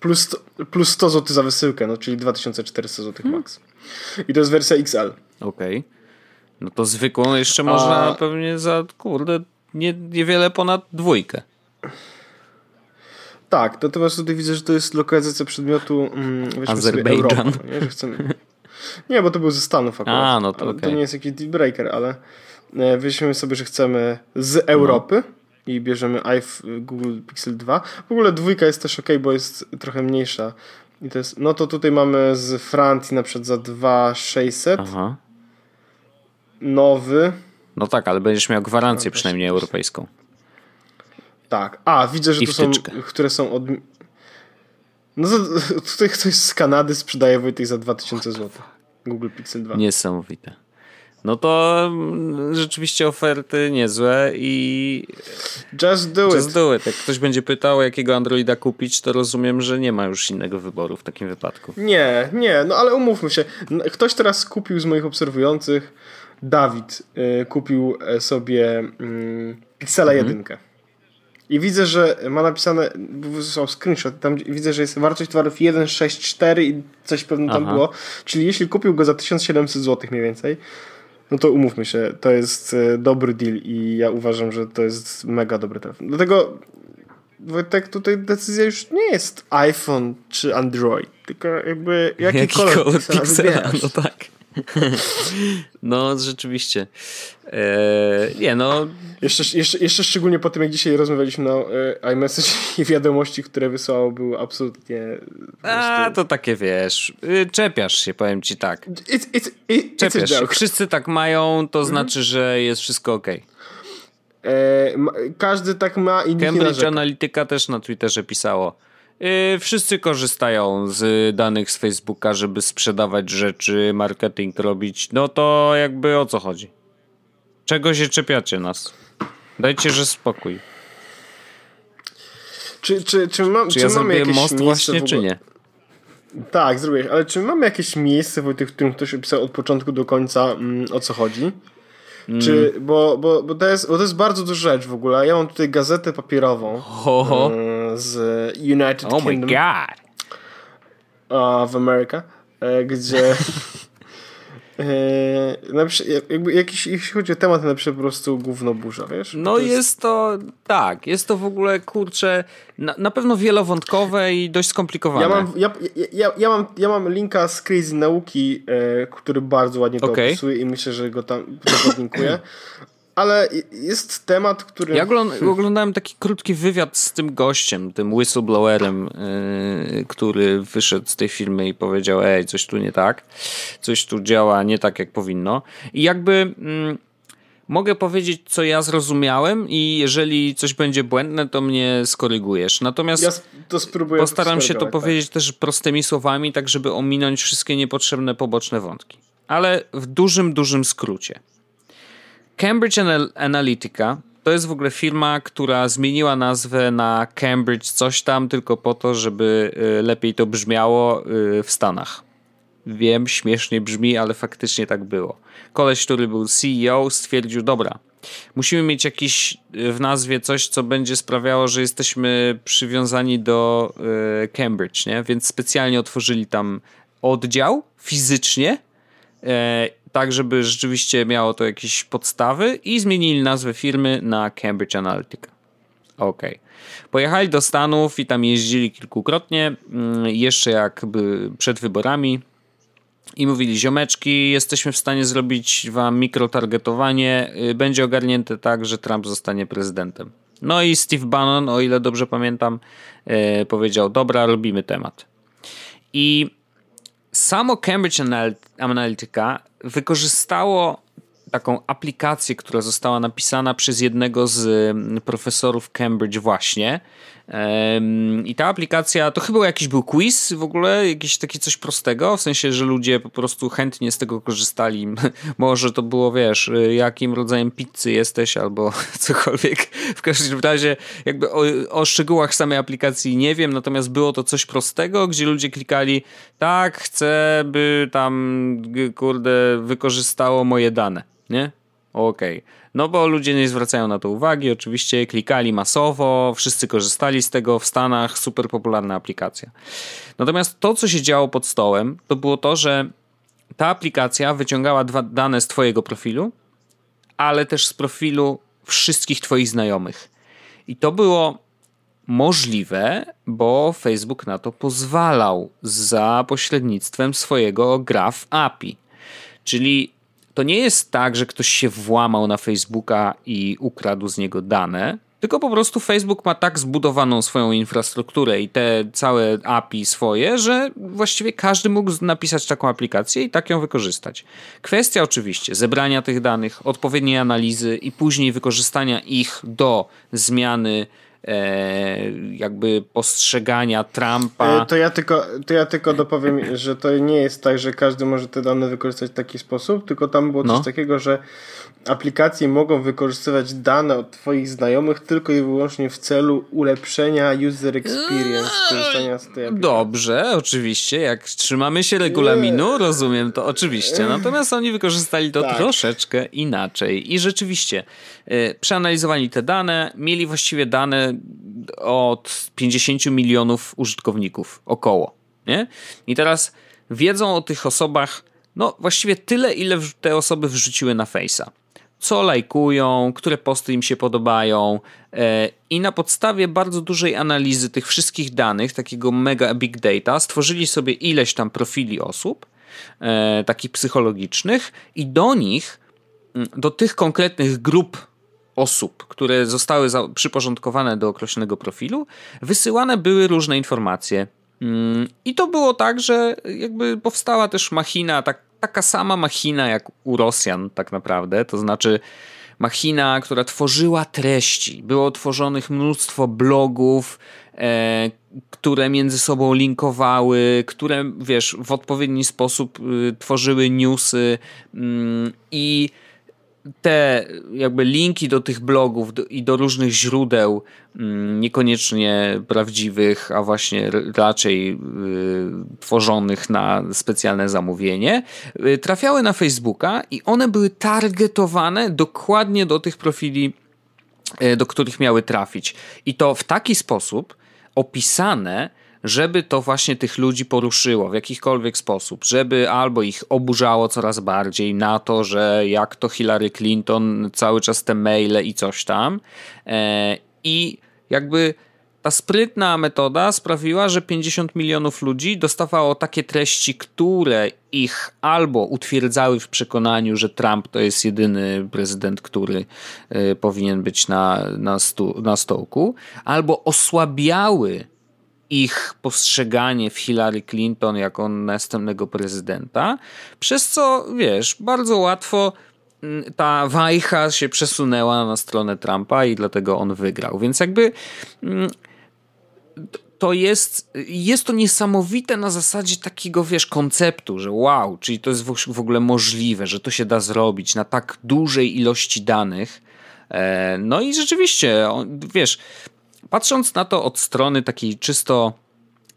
Plus, plus 100 zł za wysyłkę, no czyli 2400 zł hmm. max. I to jest wersja XL. Okej. Okay. No to zwykłą jeszcze można A... pewnie za, kurde, nie, niewiele ponad dwójkę. Tak, natomiast tutaj widzę, że to jest lokalizacja przedmiotu mm, Azerbejdżan. nie? Że chcemy... nie, bo to był ze Stanów akurat. A, no to, okay. to nie jest jakiś deal breaker, ale e, weźmiemy sobie, że chcemy z Europy no. i bierzemy iPhone, Google Pixel 2. W ogóle dwójka jest też ok, bo jest trochę mniejsza. I to jest, no to tutaj mamy z Francji na przykład za 2600. Aha. Nowy. No tak, ale będziesz miał gwarancję no, przynajmniej europejską. Tak. A, widzę, że I tu są, które są od... No tutaj ktoś z Kanady sprzedaje Wojtek za 2000 zł. Google Pixel 2. Niesamowite. No to mm, rzeczywiście oferty niezłe i. Just do Just it. do it. Jak ktoś będzie pytał, jakiego Androida kupić, to rozumiem, że nie ma już innego wyboru w takim wypadku. Nie, nie, no ale umówmy się. Ktoś teraz kupił z moich obserwujących, Dawid y, kupił e, sobie y, Pixela mhm. 1. I widzę, że ma napisane, wysłał screenshot, tam widzę, że jest wartość towarów 1,64 i coś pewno tam Aha. było. Czyli jeśli kupił go za 1700 zł mniej więcej, no to umówmy się, to jest e, dobry deal i ja uważam, że to jest mega dobry telefon. Dlatego Wojtek, tutaj decyzja już nie jest iPhone czy Android, tylko jakby jaki, jaki kolor, kolor no tak. No, rzeczywiście. Eee, nie, no. Jeszcze, jeszcze, jeszcze szczególnie po tym, jak dzisiaj rozmawialiśmy na e, iMessage i wiadomości, które wysłało, były absolutnie. A, to takie wiesz. Y, czepiasz się, powiem ci tak. It's, it's, it's czepiasz się. Wszyscy tak mają, to mhm. znaczy, że jest wszystko ok. E, każdy tak ma i Cambridge Analytica też na Twitterze pisało. E, wszyscy korzystają z danych z Facebooka, żeby sprzedawać rzeczy, marketing robić. No to jakby o co chodzi? Czego się czepiacie nas? Dajcie, że spokój. Czy, czy, czy, mam, czy, czy ja mamy jakieś most właśnie, czy nie? Tak, zrobiłeś, ale czy mamy jakieś miejsce, w którym ktoś opisał od początku do końca mm, o co chodzi? Mm. Czy, bo, bo, bo, to jest, bo to jest bardzo duża rzecz w ogóle. Ja mam tutaj gazetę papierową Ho. E, z United oh Kingdom. Oh my god. Of America, e, gdzie Yy, jakby jakiś, jeśli chodzi o temat, napiszę po prostu gówno burza, wiesz? No to jest... jest... to, tak, jest to w ogóle, kurczę, na, na pewno wielowątkowe i dość skomplikowane. Ja mam, ja, ja, ja mam, ja mam linka z Crazy Nauki, e, który bardzo ładnie to okay. opisuje i myślę, że go tam podlinkuję. ale jest temat, który... Ja oglądałem taki krótki wywiad z tym gościem, tym whistleblowerem, yy, który wyszedł z tej firmy i powiedział, ej, coś tu nie tak, coś tu działa nie tak, jak powinno. I jakby... Yy, mogę powiedzieć, co ja zrozumiałem i jeżeli coś będzie błędne, to mnie skorygujesz. Natomiast ja to postaram się to tak. powiedzieć też prostymi słowami, tak żeby ominąć wszystkie niepotrzebne poboczne wątki. Ale w dużym, dużym skrócie. Cambridge Analytica to jest w ogóle firma, która zmieniła nazwę na Cambridge coś tam tylko po to, żeby y, lepiej to brzmiało y, w Stanach. Wiem, śmiesznie brzmi, ale faktycznie tak było. Koleś, który był CEO, stwierdził: Dobra, musimy mieć jakiś y, w nazwie coś, co będzie sprawiało, że jesteśmy przywiązani do Cambridge, nie? Więc specjalnie otworzyli tam oddział fizycznie tak, żeby rzeczywiście miało to jakieś podstawy i zmienili nazwę firmy na Cambridge Analytica. Ok. Pojechali do Stanów i tam jeździli kilkukrotnie, mm, jeszcze jakby przed wyborami i mówili, ziomeczki, jesteśmy w stanie zrobić wam mikrotargetowanie, y, będzie ogarnięte tak, że Trump zostanie prezydentem. No i Steve Bannon, o ile dobrze pamiętam, y, powiedział, dobra, robimy temat. I samo Cambridge Analytica wykorzystało taką aplikację, która została napisana przez jednego z mm, profesorów Cambridge właśnie. I ta aplikacja, to chyba jakiś był quiz w ogóle, jakiś taki coś prostego, w sensie, że ludzie po prostu chętnie z tego korzystali. Może to było, wiesz, jakim rodzajem pizzy jesteś albo cokolwiek. W każdym razie jakby o, o szczegółach samej aplikacji nie wiem, natomiast było to coś prostego, gdzie ludzie klikali tak, chcę, by tam kurde wykorzystało moje dane, nie? Okej. Okay. No bo ludzie nie zwracają na to uwagi, oczywiście klikali masowo, wszyscy korzystali z tego w Stanach, super popularna aplikacja. Natomiast to, co się działo pod stołem, to było to, że ta aplikacja wyciągała dane z Twojego profilu, ale też z profilu wszystkich Twoich znajomych. I to było możliwe, bo Facebook na to pozwalał za pośrednictwem swojego Graph API. Czyli to nie jest tak, że ktoś się włamał na Facebooka i ukradł z niego dane, tylko po prostu Facebook ma tak zbudowaną swoją infrastrukturę i te całe API swoje, że właściwie każdy mógł napisać taką aplikację i tak ją wykorzystać. Kwestia oczywiście zebrania tych danych, odpowiedniej analizy i później wykorzystania ich do zmiany jakby postrzegania Trumpa. E, to ja, tylko, to ja tylko dopowiem, że to nie jest tak, że każdy może te dane wykorzystać w taki sposób, tylko tam było coś no. takiego, że aplikacje mogą wykorzystywać dane od Twoich znajomych tylko i wyłącznie w celu ulepszenia user experience korzystania z tej aplikacji. Dobrze, oczywiście. Jak trzymamy się regulaminu, nie. rozumiem to oczywiście. Natomiast oni wykorzystali to tak. troszeczkę inaczej. I rzeczywiście, yy, przeanalizowali te dane, mieli właściwie dane od 50 milionów użytkowników około. Nie? I teraz wiedzą o tych osobach no właściwie tyle, ile te osoby wrzuciły na Face'a. Co lajkują, które posty im się podobają, e, i na podstawie bardzo dużej analizy tych wszystkich danych, takiego mega big data, stworzyli sobie ileś tam profili osób, e, takich psychologicznych, i do nich, do tych konkretnych grup osób, które zostały przyporządkowane do określonego profilu, wysyłane były różne informacje. Mm, I to było tak, że jakby powstała też machina, tak, taka sama machina jak u Rosjan, tak naprawdę. To znaczy, machina, która tworzyła treści. Było tworzonych mnóstwo blogów, e, które między sobą linkowały, które, wiesz, w odpowiedni sposób y, tworzyły newsy mm, i te jakby linki do tych blogów i do różnych źródeł, mm, niekoniecznie prawdziwych, a właśnie raczej y, tworzonych na specjalne zamówienie, y, trafiały na Facebooka i one były targetowane dokładnie do tych profili, y, do których miały trafić. I to w taki sposób opisane, żeby to właśnie tych ludzi poruszyło w jakikolwiek sposób, żeby albo ich oburzało coraz bardziej na to, że jak to Hillary Clinton, cały czas te maile i coś tam. E, I jakby ta sprytna metoda sprawiła, że 50 milionów ludzi dostawało takie treści, które ich albo utwierdzały w przekonaniu, że Trump to jest jedyny prezydent, który e, powinien być na, na, stu, na stołku, albo osłabiały ich postrzeganie w Hillary Clinton jako następnego prezydenta, przez co, wiesz, bardzo łatwo mm, ta wajcha się przesunęła na stronę Trumpa i dlatego on wygrał. Więc jakby mm, to jest, jest to niesamowite na zasadzie takiego, wiesz, konceptu, że wow, czyli to jest w ogóle możliwe, że to się da zrobić na tak dużej ilości danych. E, no i rzeczywiście, wiesz, Patrząc na to od strony takiej czysto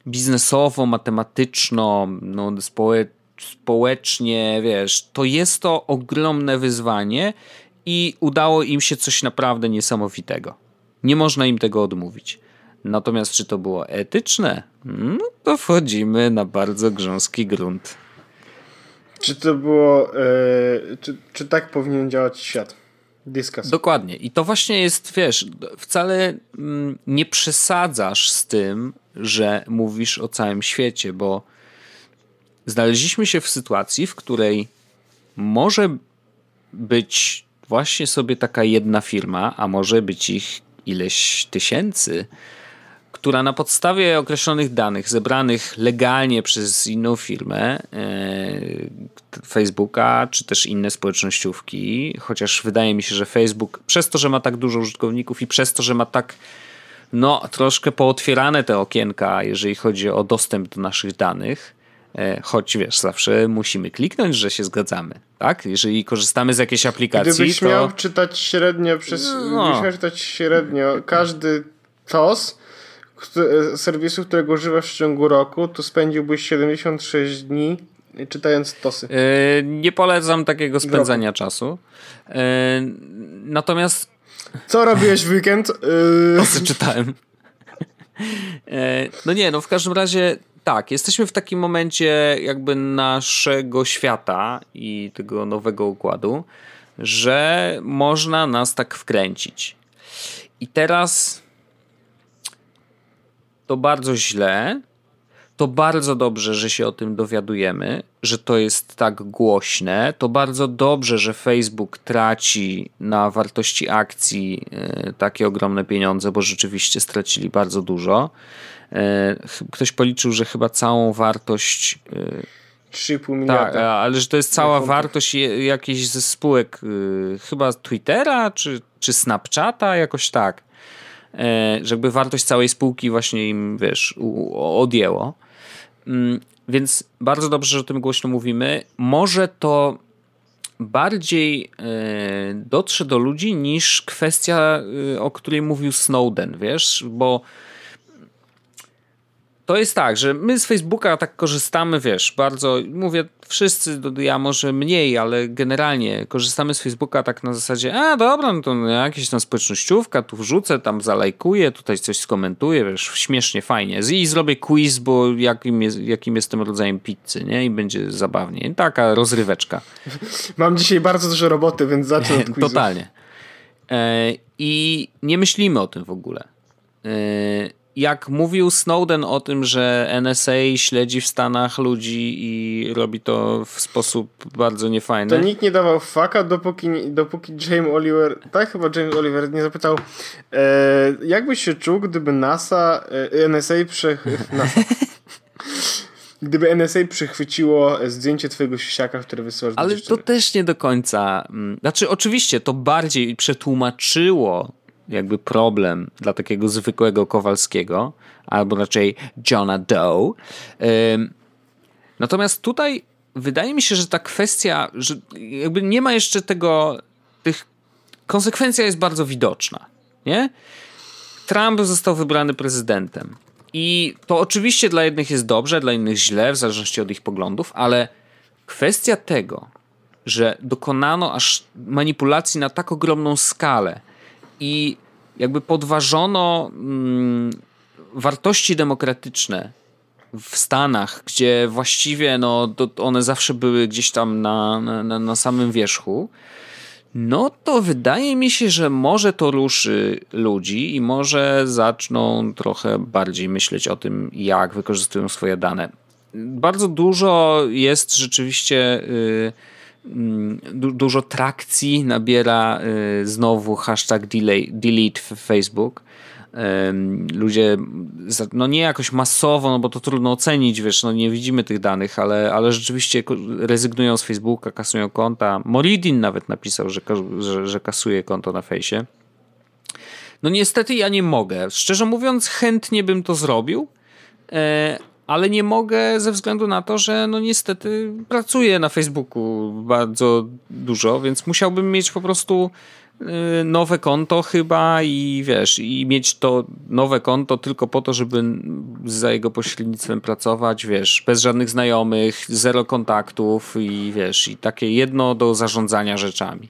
biznesowo, matematyczno, no, społe społecznie, wiesz, to jest to ogromne wyzwanie i udało im się coś naprawdę niesamowitego. Nie można im tego odmówić. Natomiast czy to było etyczne? No to wchodzimy na bardzo grząski grunt. Czy to było. Yy, czy, czy tak powinien działać świat? Discuss. Dokładnie. I to właśnie jest, wiesz, wcale mm, nie przesadzasz z tym, że mówisz o całym świecie, bo znaleźliśmy się w sytuacji, w której może być właśnie sobie taka jedna firma, a może być ich ileś tysięcy, która na podstawie określonych danych zebranych legalnie przez inną firmę, e, Facebooka, czy też inne społecznościówki, chociaż wydaje mi się, że Facebook przez to, że ma tak dużo użytkowników i przez to, że ma tak no, troszkę pootwierane te okienka, jeżeli chodzi o dostęp do naszych danych, e, choć wiesz, zawsze musimy kliknąć, że się zgadzamy, tak? Jeżeli korzystamy z jakiejś aplikacji, Gdybyś to... miał czytać średnio przez... No. Gdybyś miał czytać średnio każdy TOS, serwisu, którego używasz w ciągu roku, to spędziłbyś 76 dni czytając tosy. Yy, nie polecam takiego spędzania czasu. Yy, natomiast. Co robiłeś w weekend? Yy... Tosy czytałem. No nie, no w każdym razie tak, jesteśmy w takim momencie jakby naszego świata i tego nowego układu, że można nas tak wkręcić. I teraz to bardzo źle. To bardzo dobrze, że się o tym dowiadujemy, że to jest tak głośne. To bardzo dobrze, że Facebook traci na wartości akcji e, takie ogromne pieniądze, bo rzeczywiście stracili bardzo dużo. E, ktoś policzył, że chyba całą wartość. 3,5 e, miliarda. Tak, ale że to jest cała wartość jakiejś ze spółek, chyba Twittera czy, czy Snapchata, jakoś tak. E, żeby wartość całej spółki właśnie im, wiesz, odjęło. Mm, więc bardzo dobrze, że o tym głośno mówimy. Może to bardziej e, dotrze do ludzi niż kwestia, e, o której mówił Snowden, wiesz, bo to jest tak, że my z Facebooka tak korzystamy, wiesz, bardzo, mówię wszyscy, ja może mniej, ale generalnie korzystamy z Facebooka tak na zasadzie, a dobra, no to jakieś tam społecznościówka, tu wrzucę, tam zalajkuję, tutaj coś skomentuję, wiesz, śmiesznie, fajnie. I zrobię quiz, bo jakim, jest, jakim jestem rodzajem pizzy, nie? I będzie zabawnie. Taka rozryweczka. Mam dzisiaj bardzo dużo roboty, więc zacznę od. Totalnie. E, I nie myślimy o tym w ogóle. E, jak mówił Snowden o tym, że NSA śledzi w Stanach ludzi i robi to w sposób bardzo niefajny. To nikt nie dawał faka, dopóki, dopóki James Oliver, tak chyba James Oliver nie zapytał, e, jak byś się czuł, gdyby NASA, e, NSA prze... NASA. Gdyby NSA przechwyciło zdjęcie twojego siaka, które wysyłasz Ale to też nie do końca. Mm, znaczy, oczywiście to bardziej przetłumaczyło jakby problem dla takiego zwykłego Kowalskiego, albo raczej Johna Doe. Natomiast tutaj wydaje mi się, że ta kwestia, że jakby nie ma jeszcze tego, tych, konsekwencja jest bardzo widoczna, nie? Trump został wybrany prezydentem. I to oczywiście dla jednych jest dobrze, dla innych źle, w zależności od ich poglądów, ale kwestia tego, że dokonano aż manipulacji na tak ogromną skalę i jakby podważono mm, wartości demokratyczne w Stanach, gdzie właściwie no, one zawsze były gdzieś tam na, na, na samym wierzchu, no to wydaje mi się, że może to ruszy ludzi i może zaczną trochę bardziej myśleć o tym, jak wykorzystują swoje dane. Bardzo dużo jest rzeczywiście. Yy, du dużo trakcji nabiera y, znowu hashtag delete Facebook. Ludzie, no nie jakoś masowo, no bo to trudno ocenić, wiesz, no nie widzimy tych danych, ale, ale rzeczywiście rezygnują z Facebooka, kasują konta. Moridin nawet napisał, że, że, że kasuje konto na fejsie. No niestety ja nie mogę. Szczerze mówiąc, chętnie bym to zrobił, e, ale nie mogę ze względu na to, że no niestety pracuję na Facebooku bardzo dużo, więc musiałbym mieć po prostu y, nowe konto chyba i wiesz, i mieć to nowe konto tylko po to, żeby za jego pośrednictwem pracować, wiesz, bez żadnych znajomych, zero kontaktów i wiesz, i takie jedno do zarządzania rzeczami.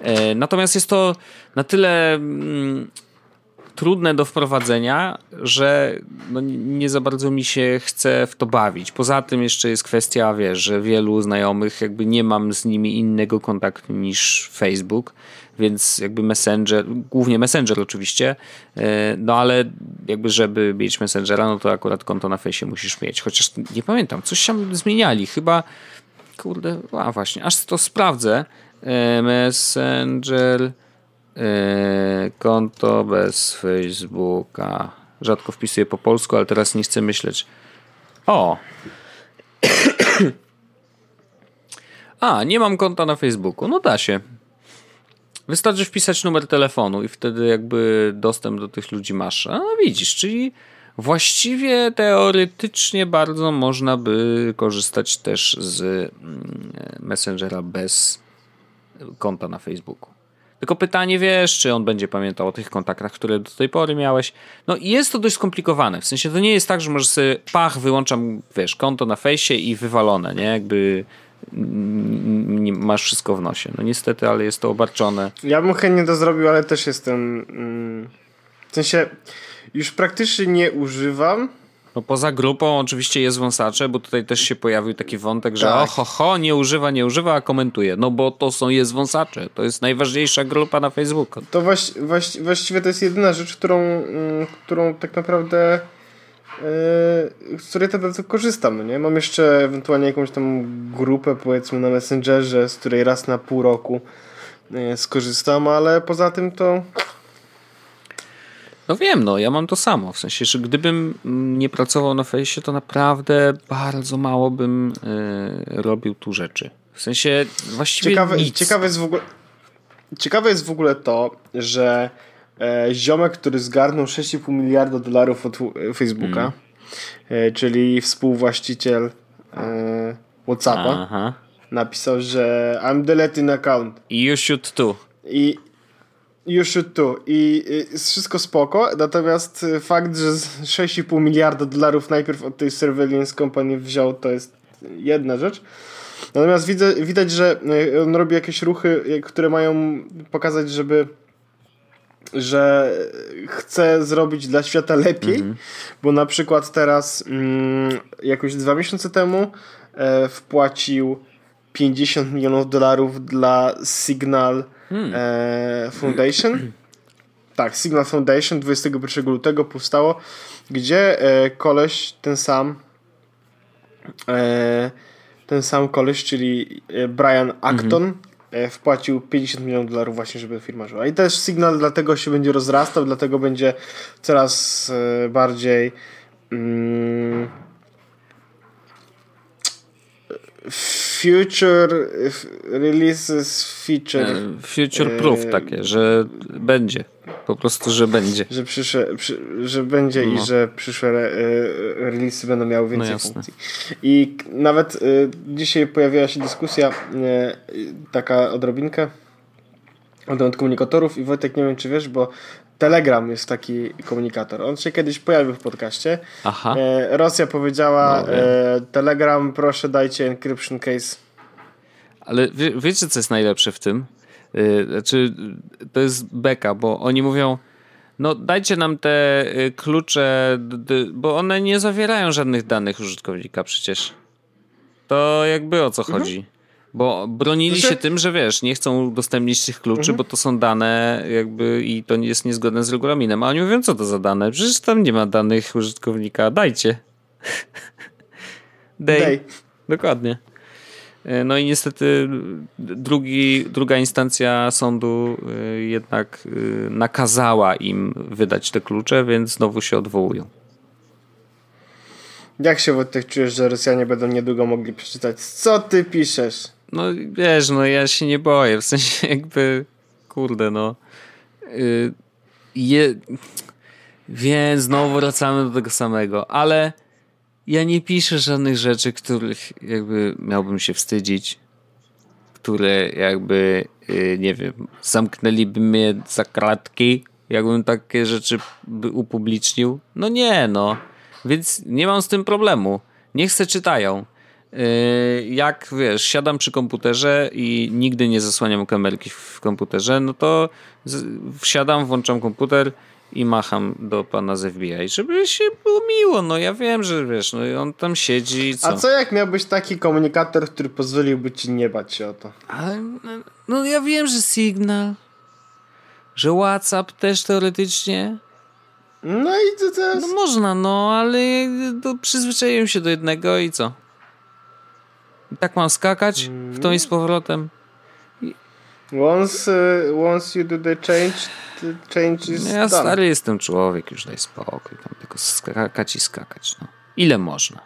E, natomiast jest to na tyle mm, trudne do wprowadzenia, że no nie za bardzo mi się chce w to bawić. Poza tym jeszcze jest kwestia, wiesz, że wielu znajomych jakby nie mam z nimi innego kontaktu niż Facebook, więc jakby Messenger, głównie Messenger oczywiście, e, no ale jakby żeby mieć Messengera, no to akurat konto na fejsie musisz mieć. Chociaż nie pamiętam, coś tam zmieniali, chyba kurde, a właśnie, aż to sprawdzę. E, Messenger konto bez Facebooka. Rzadko wpisuję po polsku, ale teraz nie chcę myśleć. O! A, nie mam konta na Facebooku. No da się. Wystarczy wpisać numer telefonu i wtedy jakby dostęp do tych ludzi masz. A widzisz, czyli właściwie teoretycznie bardzo można by korzystać też z mm, Messengera bez konta na Facebooku. Tylko pytanie, wiesz, czy on będzie pamiętał o tych kontaktach, które do tej pory miałeś. No i jest to dość skomplikowane. W sensie to nie jest tak, że możesz sobie pach, wyłączam, wiesz, konto na fejsie i wywalone, nie? Jakby masz wszystko w nosie. No niestety, ale jest to obarczone. Ja bym chętnie to zrobił, ale też jestem... Mm, w sensie już praktycznie nie używam no poza grupą oczywiście jest wąsacze, bo tutaj też się pojawił taki wątek, że tak. oho, ho, nie używa, nie używa, a komentuje. No bo to są jest wąsacze. To jest najważniejsza grupa na Facebooku. To właści właści właściwie to jest jedyna rzecz, którą, mm, którą tak naprawdę yy, z której tak bardzo korzystam, no nie? Mam jeszcze ewentualnie jakąś tam grupę powiedzmy na Messengerze, z której raz na pół roku yy, skorzystam, ale poza tym to no wiem, no ja mam to samo. W sensie, że gdybym nie pracował na fejsie, to naprawdę bardzo mało bym y, robił tu rzeczy. W sensie właściwie ciekawe, nic. Ciekawe jest w ogóle, ciekawe jest w ogóle to, że e, ziomek, który zgarnął 6,5 miliarda dolarów od e, Facebooka, mm. e, czyli współwłaściciel e, Whatsappa, Aha. napisał, że I'm deleting account. You should too. I You should too. I jest wszystko spoko, natomiast fakt, że 6,5 miliarda dolarów najpierw od tej Surveillance Company wziął, to jest jedna rzecz. Natomiast widzę, widać, że on robi jakieś ruchy, które mają pokazać, żeby że chce zrobić dla świata lepiej, -hmm. bo na przykład teraz mm, jakoś dwa miesiące temu e, wpłacił 50 milionów dolarów dla Signal hmm. e, Foundation. Tak, Signal Foundation 21 lutego powstało, gdzie e, koleś ten sam e, ten sam koleś, czyli e, Brian Acton mhm. E, wpłacił 50 milionów dolarów właśnie, żeby firma żyła. I też Signal dlatego się będzie rozrastał, dlatego będzie coraz e, bardziej mm, future releases feature. Future proof takie, że będzie. Po prostu, że będzie. Że, przyszłe, przy, że będzie no. i że przyszłe re, releasy będą miały więcej no funkcji. I nawet y, dzisiaj pojawiła się dyskusja, taka odrobinkę na temat komunikatorów i Wojtek, nie wiem czy wiesz, bo Telegram jest taki komunikator. On się kiedyś pojawił w podcaście. Aha. E, Rosja powiedziała no, e, Telegram proszę dajcie encryption case. Ale wie, wiecie co jest najlepsze w tym? E, znaczy to jest beka, bo oni mówią no dajcie nam te e, klucze, bo one nie zawierają żadnych danych użytkownika przecież. To jakby o co mhm. chodzi? Bo bronili się tym, że wiesz, nie chcą udostępnić tych kluczy, mhm. bo to są dane jakby i to jest niezgodne z regulaminem. A oni mówią, co to za dane? Przecież tam nie ma danych użytkownika. Dajcie. Daj. Daj. Dokładnie. E, no i niestety drugi, druga instancja sądu e, jednak e, nakazała im wydać te klucze, więc znowu się odwołują. Jak się Wojtek czujesz, że Rosjanie będą niedługo mogli przeczytać, co ty piszesz? No wiesz, no ja się nie boję, w sensie jakby, kurde no. Yy, je... Więc znowu wracamy do tego samego, ale ja nie piszę żadnych rzeczy, których jakby miałbym się wstydzić, które jakby, yy, nie wiem, zamknęliby mnie za kratki, jakbym takie rzeczy upublicznił. No nie, no. Więc nie mam z tym problemu. Niech se czytają. Yy, jak wiesz, siadam przy komputerze i nigdy nie zasłaniam kamerki w komputerze, no to wsiadam, włączam komputer i macham do pana z FBI, żeby się było miło. No ja wiem, że wiesz, no on tam siedzi i co. A co jak miałbyś taki komunikator, który pozwoliłby ci nie bać się o to? Ale, no, no ja wiem, że Signal, że WhatsApp też teoretycznie. No i co teraz? No można, no ale to przyzwyczaiłem się do jednego i co? Tak mam skakać w tą i z powrotem. Once, uh, once you do the change, the change is Ja done. stary jestem człowiek, już daj spokój. Tam tylko skakać i skakać. No. Ile można?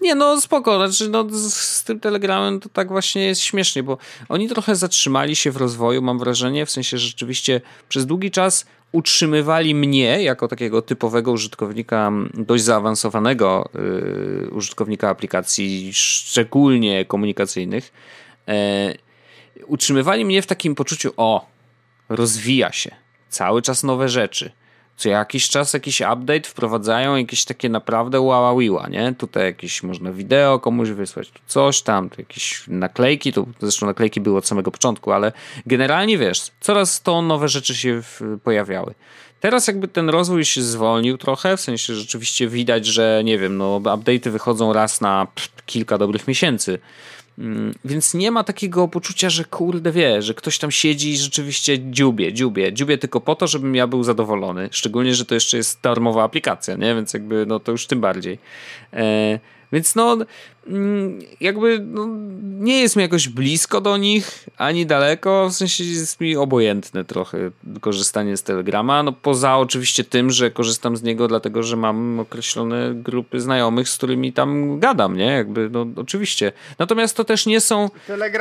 Nie, no spoko, znaczy no, z, z, tym Telegramem to tak właśnie jest śmiesznie, bo oni trochę zatrzymali się w rozwoju, mam wrażenie, w sensie że rzeczywiście przez długi czas utrzymywali mnie jako takiego typowego użytkownika, dość zaawansowanego yy, użytkownika aplikacji, szczególnie komunikacyjnych. Yy, utrzymywali mnie w takim poczuciu, o, rozwija się, cały czas nowe rzeczy co jakiś czas jakiś update wprowadzają, jakieś takie naprawdę łaławiła, nie? Tutaj jakieś można wideo komuś wysłać, tu coś tam, tu jakieś naklejki, tu zresztą naklejki były od samego początku, ale generalnie wiesz, coraz to nowe rzeczy się pojawiały. Teraz jakby ten rozwój się zwolnił trochę, w sensie rzeczywiście widać, że nie wiem, no update'y wychodzą raz na kilka dobrych miesięcy. Mm, więc nie ma takiego poczucia, że kurde wie, że ktoś tam siedzi i rzeczywiście dziubie, dziubie, dziubie tylko po to, żebym ja był zadowolony. Szczególnie, że to jeszcze jest darmowa aplikacja, nie? Więc jakby no to już tym bardziej. E więc no, mm, jakby no, nie jest mi jakoś blisko do nich, ani daleko, w sensie jest mi obojętne trochę korzystanie z Telegrama, no poza oczywiście tym, że korzystam z niego dlatego, że mam określone grupy znajomych, z którymi tam gadam, nie? Jakby, no oczywiście. Natomiast to też nie są,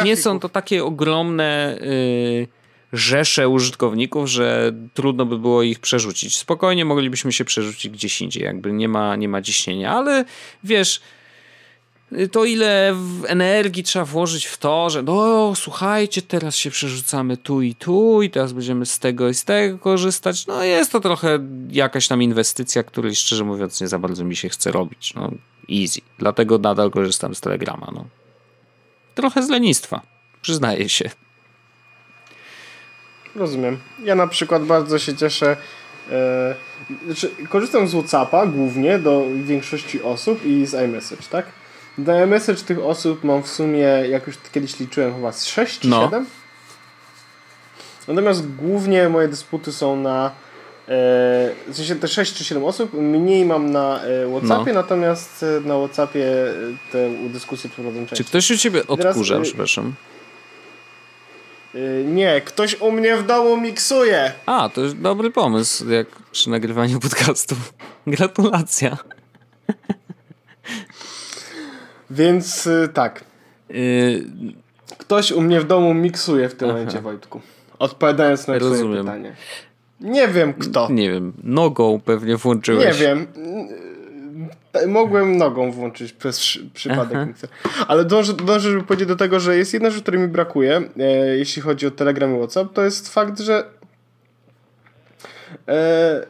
nie są to takie ogromne... Yy, rzesze użytkowników, że trudno by było ich przerzucić. Spokojnie moglibyśmy się przerzucić gdzieś indziej, jakby nie ma, nie ma ciśnienia, ale wiesz, to ile energii trzeba włożyć w to, że no słuchajcie, teraz się przerzucamy tu i tu i teraz będziemy z tego i z tego korzystać. No jest to trochę jakaś tam inwestycja, której szczerze mówiąc nie za bardzo mi się chce robić. No easy. Dlatego nadal korzystam z Telegrama. No. Trochę z lenistwa, przyznaję się. Rozumiem. Ja na przykład bardzo się cieszę. E, znaczy, korzystam z WhatsAppa głównie do większości osób i z iMessage, tak? Do iMessage tych osób mam w sumie, jak już kiedyś liczyłem, chyba z 6 czy no. 7. Natomiast głównie moje dysputy są na e, w sensie te 6 czy 7 osób, mniej mam na e, Whatsappie, no. natomiast e, na Whatsappie te dyskusje prowadzą częściej. Czy ktoś u ciebie odkurza, Teraz, przepraszam? Nie, ktoś u mnie w domu miksuje. A, to jest dobry pomysł, jak przy nagrywaniu podcastu. Gratulacja. Więc yy, tak. Yy... Ktoś u mnie w domu miksuje w tym Aha. momencie, Wojtku. Odpowiadając na Rozumiem. twoje pytanie. Nie wiem kto. Nie wiem, nogą pewnie włączyłeś. Nie wiem. Mogłem nogą włączyć przez przypadek mikser. Ale dążę, dążę, żeby powiedzieć do tego, że jest jedna rzecz, której mi brakuje, e, jeśli chodzi o Telegram i WhatsApp, to jest fakt, że e,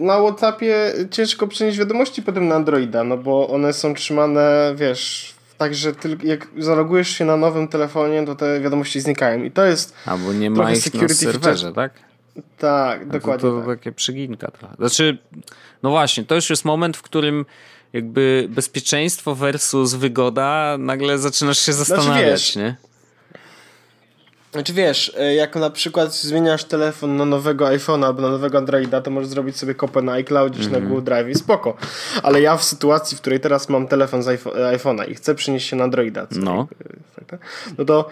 na WhatsAppie ciężko przenieść wiadomości potem na Androida, no bo one są trzymane, wiesz, tak, że tylko jak zalogujesz się na nowym telefonie, to te wiadomości znikają. I to jest. Albo nie ma ich na serwerze, tak? Tak, dokładnie. To, to tak. takie przyginka trochę. Znaczy, no właśnie, to już jest moment, w którym jakby bezpieczeństwo versus wygoda, nagle zaczynasz się zastanawiać, znaczy, wiesz, nie? Znaczy wiesz, e, jak na przykład zmieniasz telefon na nowego iPhone'a albo na nowego Androida, to możesz zrobić sobie kopę na iCloud mm -hmm. na mhm. Google Drive i spoko. Ale ja w sytuacji, w której teraz mam telefon z iPhone'a i chcę przenieść się na Androida, no. Tak, no to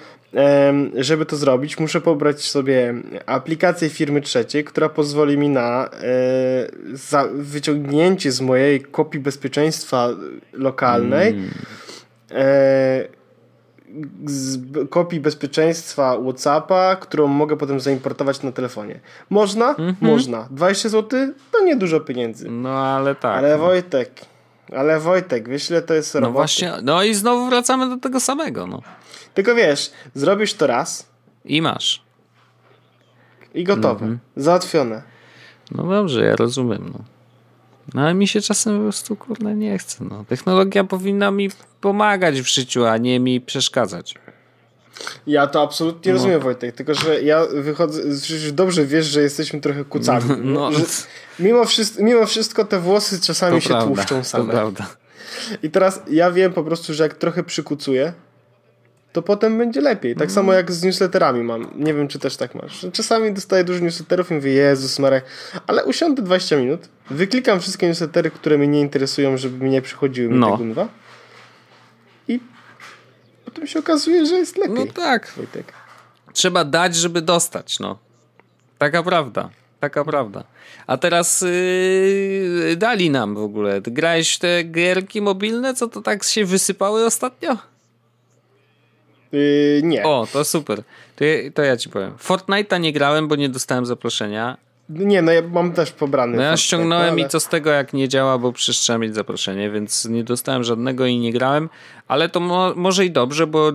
żeby to zrobić, muszę pobrać sobie aplikację firmy trzeciej, która pozwoli mi na e, wyciągnięcie z mojej kopii bezpieczeństwa lokalnej mm. Kopii bezpieczeństwa WhatsAppa, którą mogę potem zaimportować na telefonie. Można? Mm -hmm. Można. 20 zł? To nie dużo pieniędzy. No ale tak. Ale no. Wojtek, ale Wojtek, wiesz ile to jest No właśnie, no i znowu wracamy do tego samego, no. Tylko wiesz, zrobisz to raz. I masz. I gotowe. Mm -hmm. Załatwione. No dobrze, ja rozumiem, no. No ale mi się czasem po prostu kurde nie chce. No. Technologia powinna mi pomagać w życiu, a nie mi przeszkadzać. Ja to absolutnie no. rozumiem, Wojtek, tylko że ja wychodzę, dobrze wiesz, że jesteśmy trochę kucami. No, no. mimo, wszystko, mimo wszystko te włosy czasami to się prawda, tłuszczą same. To prawda. I teraz ja wiem po prostu, że jak trochę przykucuję, to potem będzie lepiej. Tak mm. samo jak z newsletterami mam. Nie wiem, czy też tak masz. Czasami dostaję dużo newsletterów i mówię, Jezus Marek, ale usiądę 20 minut, wyklikam wszystkie newslettery, które mnie nie interesują, żeby mi nie przychodziły mi no. i potem się okazuje, że jest lepiej. No tak. Wojtek. Trzeba dać, żeby dostać, no. Taka prawda. Taka prawda. A teraz yy, dali nam w ogóle. Grałeś te gierki mobilne, co to tak się wysypały ostatnio? Yy, nie. O, to super. To, to ja ci powiem. Fortnite'a nie grałem, bo nie dostałem zaproszenia. Nie, no ja mam też pobrany. No ja ściągnąłem ale... i co z tego, jak nie działa, bo przecież trzeba mieć zaproszenie, więc nie dostałem żadnego i nie grałem, ale to mo może i dobrze, bo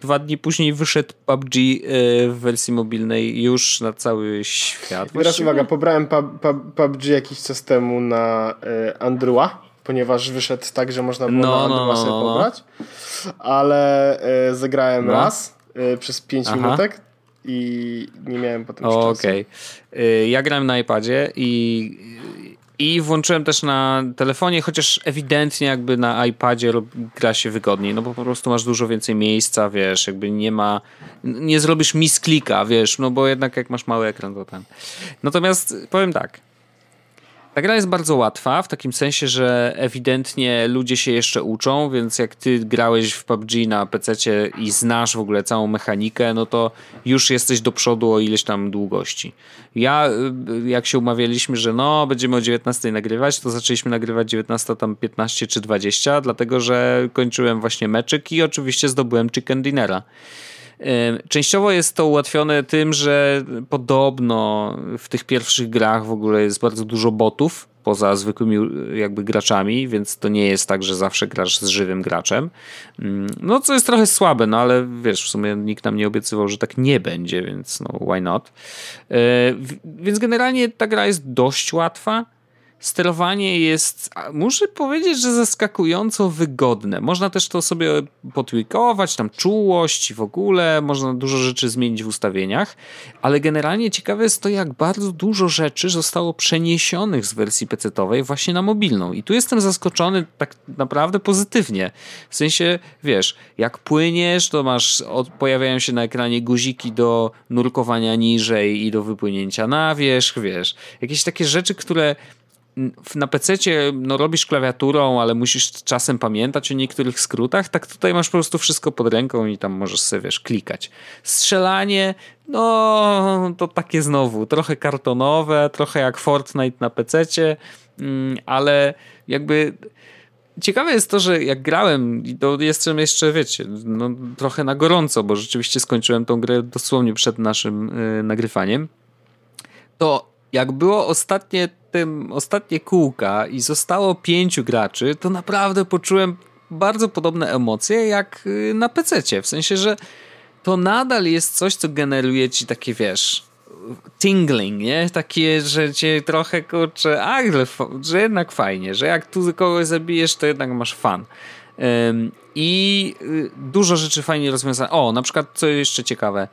dwa dni później wyszedł PUBG yy, w wersji mobilnej już na cały świat. Teraz uwaga, pobrałem PUBG jakiś czas temu na yy, Andrua ponieważ wyszedł tak, że można było no, na no, no, sobie no, no. pobrać. Ale y, zagrałem no. raz y, przez 5 minutek i nie miałem potem o, Okej. Okay. Ja grałem na iPadzie i i włączyłem też na telefonie, chociaż ewidentnie jakby na iPadzie gra się wygodniej, no bo po prostu masz dużo więcej miejsca, wiesz, jakby nie ma, nie zrobisz misklika, wiesz, no bo jednak jak masz mały ekran to ten. Natomiast powiem tak, ta gra jest bardzo łatwa, w takim sensie, że ewidentnie ludzie się jeszcze uczą, więc jak ty grałeś w PUBG na PC i znasz w ogóle całą mechanikę, no to już jesteś do przodu o ileś tam długości. Ja, y, jak się umawialiśmy, że no, będziemy o 19 nagrywać, to zaczęliśmy nagrywać 19 tam 15 czy 20, dlatego że kończyłem właśnie meczyk i oczywiście zdobyłem chicken dinera. Częściowo jest to ułatwione tym, że podobno w tych pierwszych grach w ogóle jest bardzo dużo botów, poza zwykłymi jakby graczami, więc to nie jest tak, że zawsze grasz z żywym graczem. Mm, no co jest trochę słabe, no ale wiesz, w sumie nikt nam nie obiecywał, że tak nie będzie, więc no why not. E, więc generalnie ta gra jest dość łatwa sterowanie jest, muszę powiedzieć, że zaskakująco wygodne. Można też to sobie potwikować, tam czułość w ogóle, można dużo rzeczy zmienić w ustawieniach, ale generalnie ciekawe jest to, jak bardzo dużo rzeczy zostało przeniesionych z wersji PC-owej właśnie na mobilną. I tu jestem zaskoczony tak naprawdę pozytywnie. W sensie, wiesz, jak płyniesz, to masz, pojawiają się na ekranie guziki do nurkowania niżej i do wypłynięcia na wierzch, wiesz. Jakieś takie rzeczy, które na PC no, robisz klawiaturą, ale musisz czasem pamiętać o niektórych skrótach, tak tutaj masz po prostu wszystko pod ręką i tam możesz sobie, wiesz, klikać. Strzelanie, no to takie znowu, trochę kartonowe, trochę jak Fortnite na PC, mm, ale jakby ciekawe jest to, że jak grałem, to jestem jeszcze, wiecie, no, trochę na gorąco, bo rzeczywiście skończyłem tą grę dosłownie przed naszym yy, nagrywaniem, to jak było ostatnie tym ostatnie kółka i zostało pięciu graczy, to naprawdę poczułem bardzo podobne emocje jak y, na PC. W sensie, że to nadal jest coś, co generuje ci takie, wiesz, tingling, nie? Takie, że cię trochę kurczę, a, że jednak fajnie, że jak tu kogoś zabijesz, to jednak masz fan. I y, dużo rzeczy fajnie rozwiązane. O, na przykład, co jeszcze ciekawe,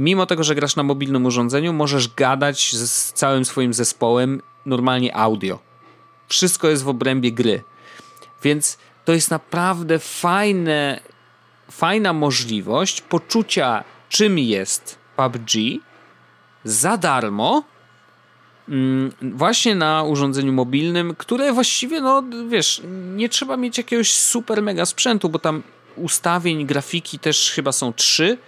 mimo tego, że grasz na mobilnym urządzeniu, możesz gadać z całym swoim zespołem normalnie audio. Wszystko jest w obrębie gry. Więc to jest naprawdę fajne, fajna możliwość poczucia, czym jest PUBG za darmo. Mm, właśnie na urządzeniu mobilnym, które właściwie, no wiesz, nie trzeba mieć jakiegoś super mega sprzętu, bo tam ustawień grafiki też chyba są trzy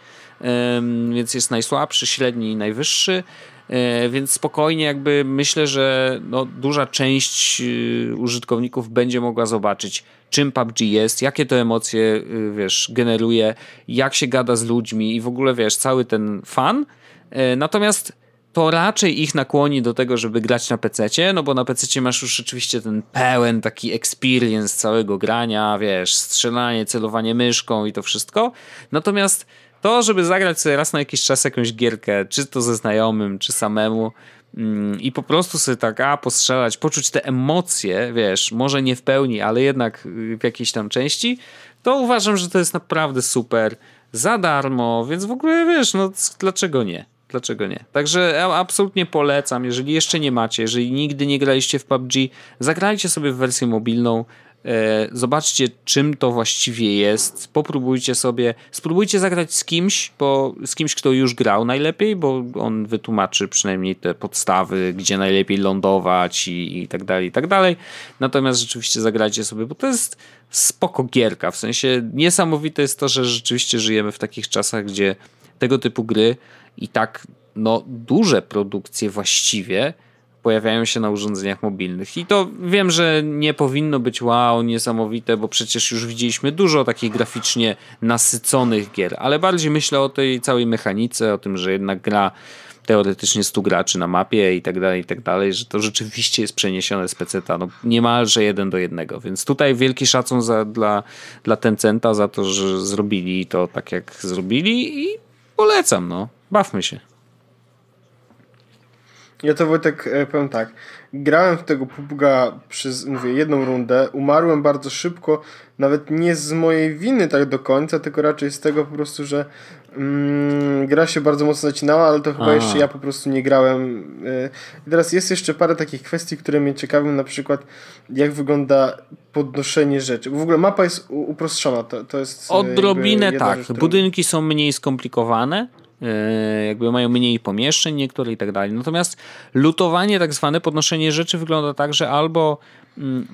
więc jest najsłabszy, średni i najwyższy. E, więc spokojnie, jakby myślę, że no, duża część y, użytkowników będzie mogła zobaczyć, czym PUBG jest, jakie to emocje, y, wiesz, generuje, jak się gada z ludźmi i w ogóle, wiesz, cały ten fan. E, natomiast to raczej ich nakłoni do tego, żeby grać na PC, no bo na PC masz już rzeczywiście ten pełen taki experience całego grania, wiesz, strzelanie, celowanie myszką i to wszystko. Natomiast to, żeby zagrać sobie raz na jakiś czas jakąś gierkę, czy to ze znajomym, czy samemu mm, i po prostu sobie tak, a postrzelać, poczuć te emocje, wiesz, może nie w pełni, ale jednak w jakiejś tam części, to uważam, że to jest naprawdę super, za darmo, więc w ogóle wiesz, no dlaczego nie? Dlaczego nie? Także absolutnie polecam, jeżeli jeszcze nie macie, jeżeli nigdy nie graliście w PUBG, zagrajcie sobie w wersję mobilną, zobaczcie, czym to właściwie jest. Popróbujcie sobie, spróbujcie zagrać z kimś, bo z kimś, kto już grał najlepiej, bo on wytłumaczy przynajmniej te podstawy, gdzie najlepiej lądować i, i tak dalej, i tak dalej. Natomiast rzeczywiście zagrajcie sobie, bo to jest spoko gierka. W sensie niesamowite jest to, że rzeczywiście żyjemy w takich czasach, gdzie tego typu gry i tak no, duże produkcje właściwie pojawiają się na urządzeniach mobilnych. I to wiem, że nie powinno być wow, niesamowite, bo przecież już widzieliśmy dużo takich graficznie nasyconych gier, ale bardziej myślę o tej całej mechanice, o tym, że jednak gra teoretycznie 100 graczy na mapie i tak dalej, i tak dalej, że to rzeczywiście jest przeniesione z PC-ta, no niemalże jeden do jednego, więc tutaj wielki szacun za, dla, dla Tencenta za to, że zrobili to tak jak zrobili i polecam, no, bawmy się. Ja to Wojtek e, powiem tak. Grałem w tego PUBG'a przez, mówię, jedną rundę. Umarłem bardzo szybko. Nawet nie z mojej winy tak do końca, tylko raczej z tego po prostu, że mm, gra się bardzo mocno zacinała, ale to chyba jeszcze ja po prostu nie grałem. E, I teraz jest jeszcze parę takich kwestii, które mnie ciekawią, na przykład jak wygląda podnoszenie rzeczy. W ogóle mapa jest uproszczona. To, to jest e, Odrobinę tak. Rzecz, Budynki są mniej skomplikowane jakby mają mniej pomieszczeń niektóre i tak dalej. Natomiast lutowanie, tak zwane podnoszenie rzeczy wygląda tak, że albo mm,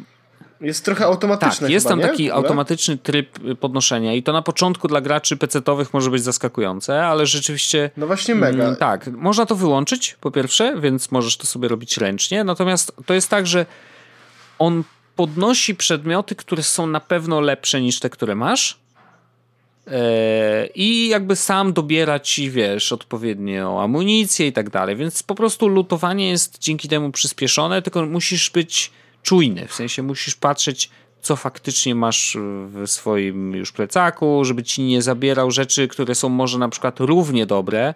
jest trochę automatyczne. Tak, jest tam taki automatyczny tryb podnoszenia i to na początku dla graczy PC-owych może być zaskakujące, ale rzeczywiście. No właśnie mega. Mm, tak, można to wyłączyć po pierwsze, więc możesz to sobie robić ręcznie. Natomiast to jest tak, że on podnosi przedmioty, które są na pewno lepsze niż te, które masz e, i jakby sam dobierać ci, wiesz, odpowiednią amunicję i tak dalej. Więc po prostu lutowanie jest dzięki temu przyspieszone, tylko musisz być czujny, w sensie musisz patrzeć, co faktycznie masz w swoim już plecaku, żeby ci nie zabierał rzeczy, które są może na przykład równie dobre,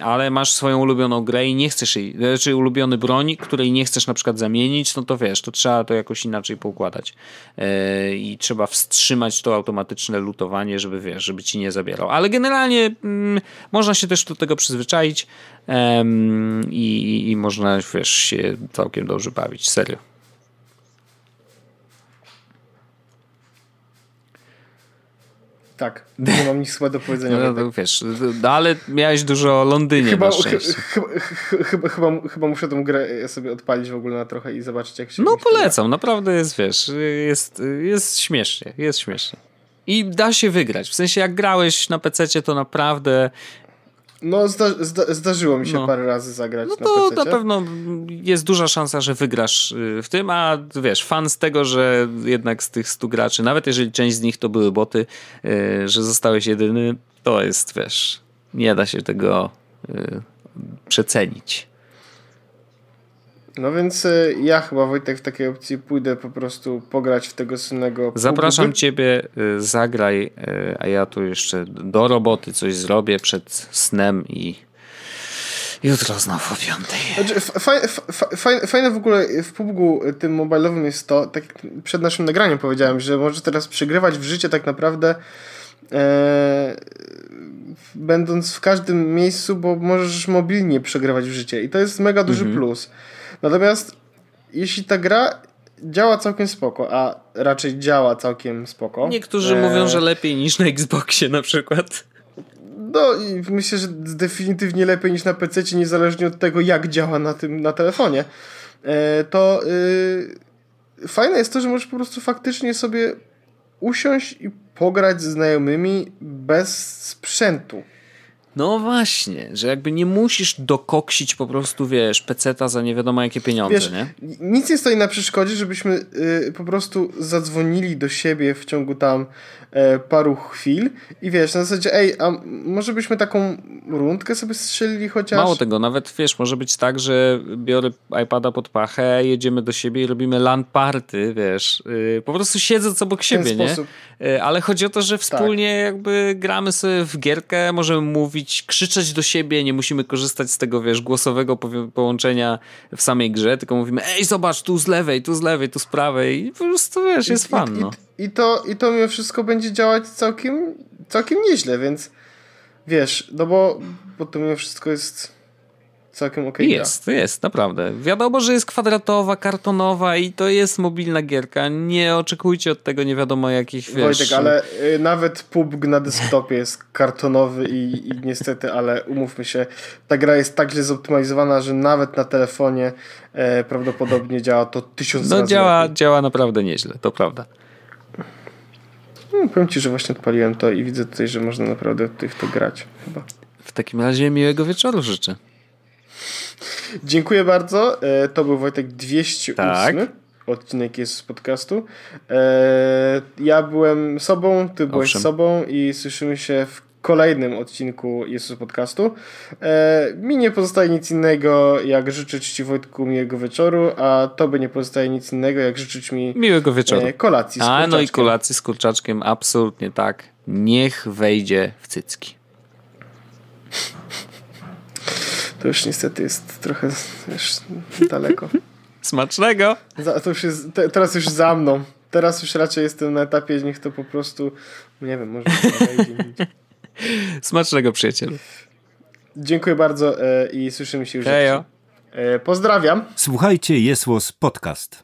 ale masz swoją ulubioną grę i nie chcesz jej, znaczy ulubiony broń, której nie chcesz na przykład zamienić, no to wiesz, to trzeba to jakoś inaczej poukładać e, i trzeba wstrzymać to automatyczne lutowanie, żeby wiesz, żeby ci nie zabierał. Ale generalnie mm, można się też do tego przyzwyczaić i, i można, wiesz, się całkiem dobrze bawić, serio. Tak, nie mam nic chyba do powiedzenia. No, no, wiesz, no, ale miałeś dużo o Londynie chyba, ch chyba, chyba, chyba, chyba muszę tę grę sobie odpalić w ogóle na trochę i zobaczyć jak się... No polecam, naprawdę jest, wiesz, jest, jest śmiesznie, jest śmiesznie. I da się wygrać, w sensie jak grałeś na PC to naprawdę no, zda, zda, zdarzyło mi się no. parę razy zagrać. No to na, na pewno jest duża szansa, że wygrasz y, w tym, a wiesz, fan z tego, że jednak z tych 100 graczy, nawet jeżeli część z nich to były boty, yy, że zostałeś jedyny, to jest, wiesz, nie da się tego yy, przecenić. No więc y, ja chyba Wojtek w takiej opcji pójdę po prostu pograć w tego słynnego. Zapraszam ciebie, y, zagraj, y, a ja tu jeszcze do roboty coś zrobię przed snem i jutro znowu o piątej. Znaczy, fajne, fajne, fajne w ogóle w PUBG tym mobilowym jest to, tak przed naszym nagraniem powiedziałem, że możesz teraz przegrywać w życie tak naprawdę e, będąc w każdym miejscu, bo możesz mobilnie przegrywać w życie i to jest mega duży mhm. plus. Natomiast jeśli ta gra działa całkiem spoko, a raczej działa całkiem spoko. Niektórzy e... mówią, że lepiej niż na Xboxie na przykład. No i myślę, że definitywnie lepiej niż na PC, niezależnie od tego, jak działa na tym na telefonie. E, to yy, fajne jest to, że możesz po prostu faktycznie sobie usiąść i pograć z znajomymi bez sprzętu. No właśnie, że jakby nie musisz dokoksić po prostu, wiesz, peceta za nie wiadomo jakie pieniądze, wiesz, nie? Nic nie stoi na przeszkodzie, żebyśmy y, po prostu zadzwonili do siebie w ciągu tam e, paru chwil i wiesz, na zasadzie, ej, a może byśmy taką rundkę sobie strzelili chociaż? Mało tego, nawet wiesz, może być tak, że biorę iPada pod pachę, jedziemy do siebie i robimy LAN party, wiesz, y, po prostu siedząc obok siebie, nie? Y, ale chodzi o to, że wspólnie tak. jakby gramy sobie w gierkę, możemy mówić, krzyczeć do siebie, nie musimy korzystać z tego, wiesz, głosowego połączenia w samej grze, tylko mówimy, ej, zobacz, tu z lewej, tu z lewej, tu z prawej i po prostu, wiesz, jest I, fan, no. I, i, to, I to mimo wszystko będzie działać całkiem, całkiem nieźle, więc wiesz, no bo, bo to mimo wszystko jest całkiem okej. Okay jest, gra. jest, naprawdę. Wiadomo, że jest kwadratowa, kartonowa i to jest mobilna gierka. Nie oczekujcie od tego nie wiadomo jakich, wiesz... Wojtek, ale y, nawet PUBG na desktopie jest kartonowy i, i niestety, ale umówmy się, ta gra jest tak źle zoptymalizowana, że nawet na telefonie e, prawdopodobnie działa to tysiąc no, razy działa, lepiej. działa naprawdę nieźle, to prawda. No, powiem ci, że właśnie odpaliłem to i widzę tutaj, że można naprawdę tych to grać chyba. W takim razie miłego wieczoru życzę. Dziękuję bardzo. E, to był Wojtek 208. Tak. Odcinek jest z podcastu. E, ja byłem sobą, ty byłeś Owszem. sobą i słyszymy się w kolejnym odcinku Jezus Podcastu. E, mi nie pozostaje nic innego, jak życzyć Ci Wojtku miłego wieczoru, a Tobie nie pozostaje nic innego, jak życzyć mi miłego wieczoru. E, kolacji z A, no i kolacji z kurczaczkiem, absolutnie tak. Niech wejdzie w cycki. To już niestety jest trochę wiesz, daleko. Smacznego! Za, to już jest, te, teraz już za mną. Teraz już raczej jestem na etapie, niech to po prostu, nie wiem, może. Smacznego przyjacielu. Dziękuję bardzo e, i słyszymy się już. Hejo. E, pozdrawiam. Słuchajcie, Jesłos Podcast.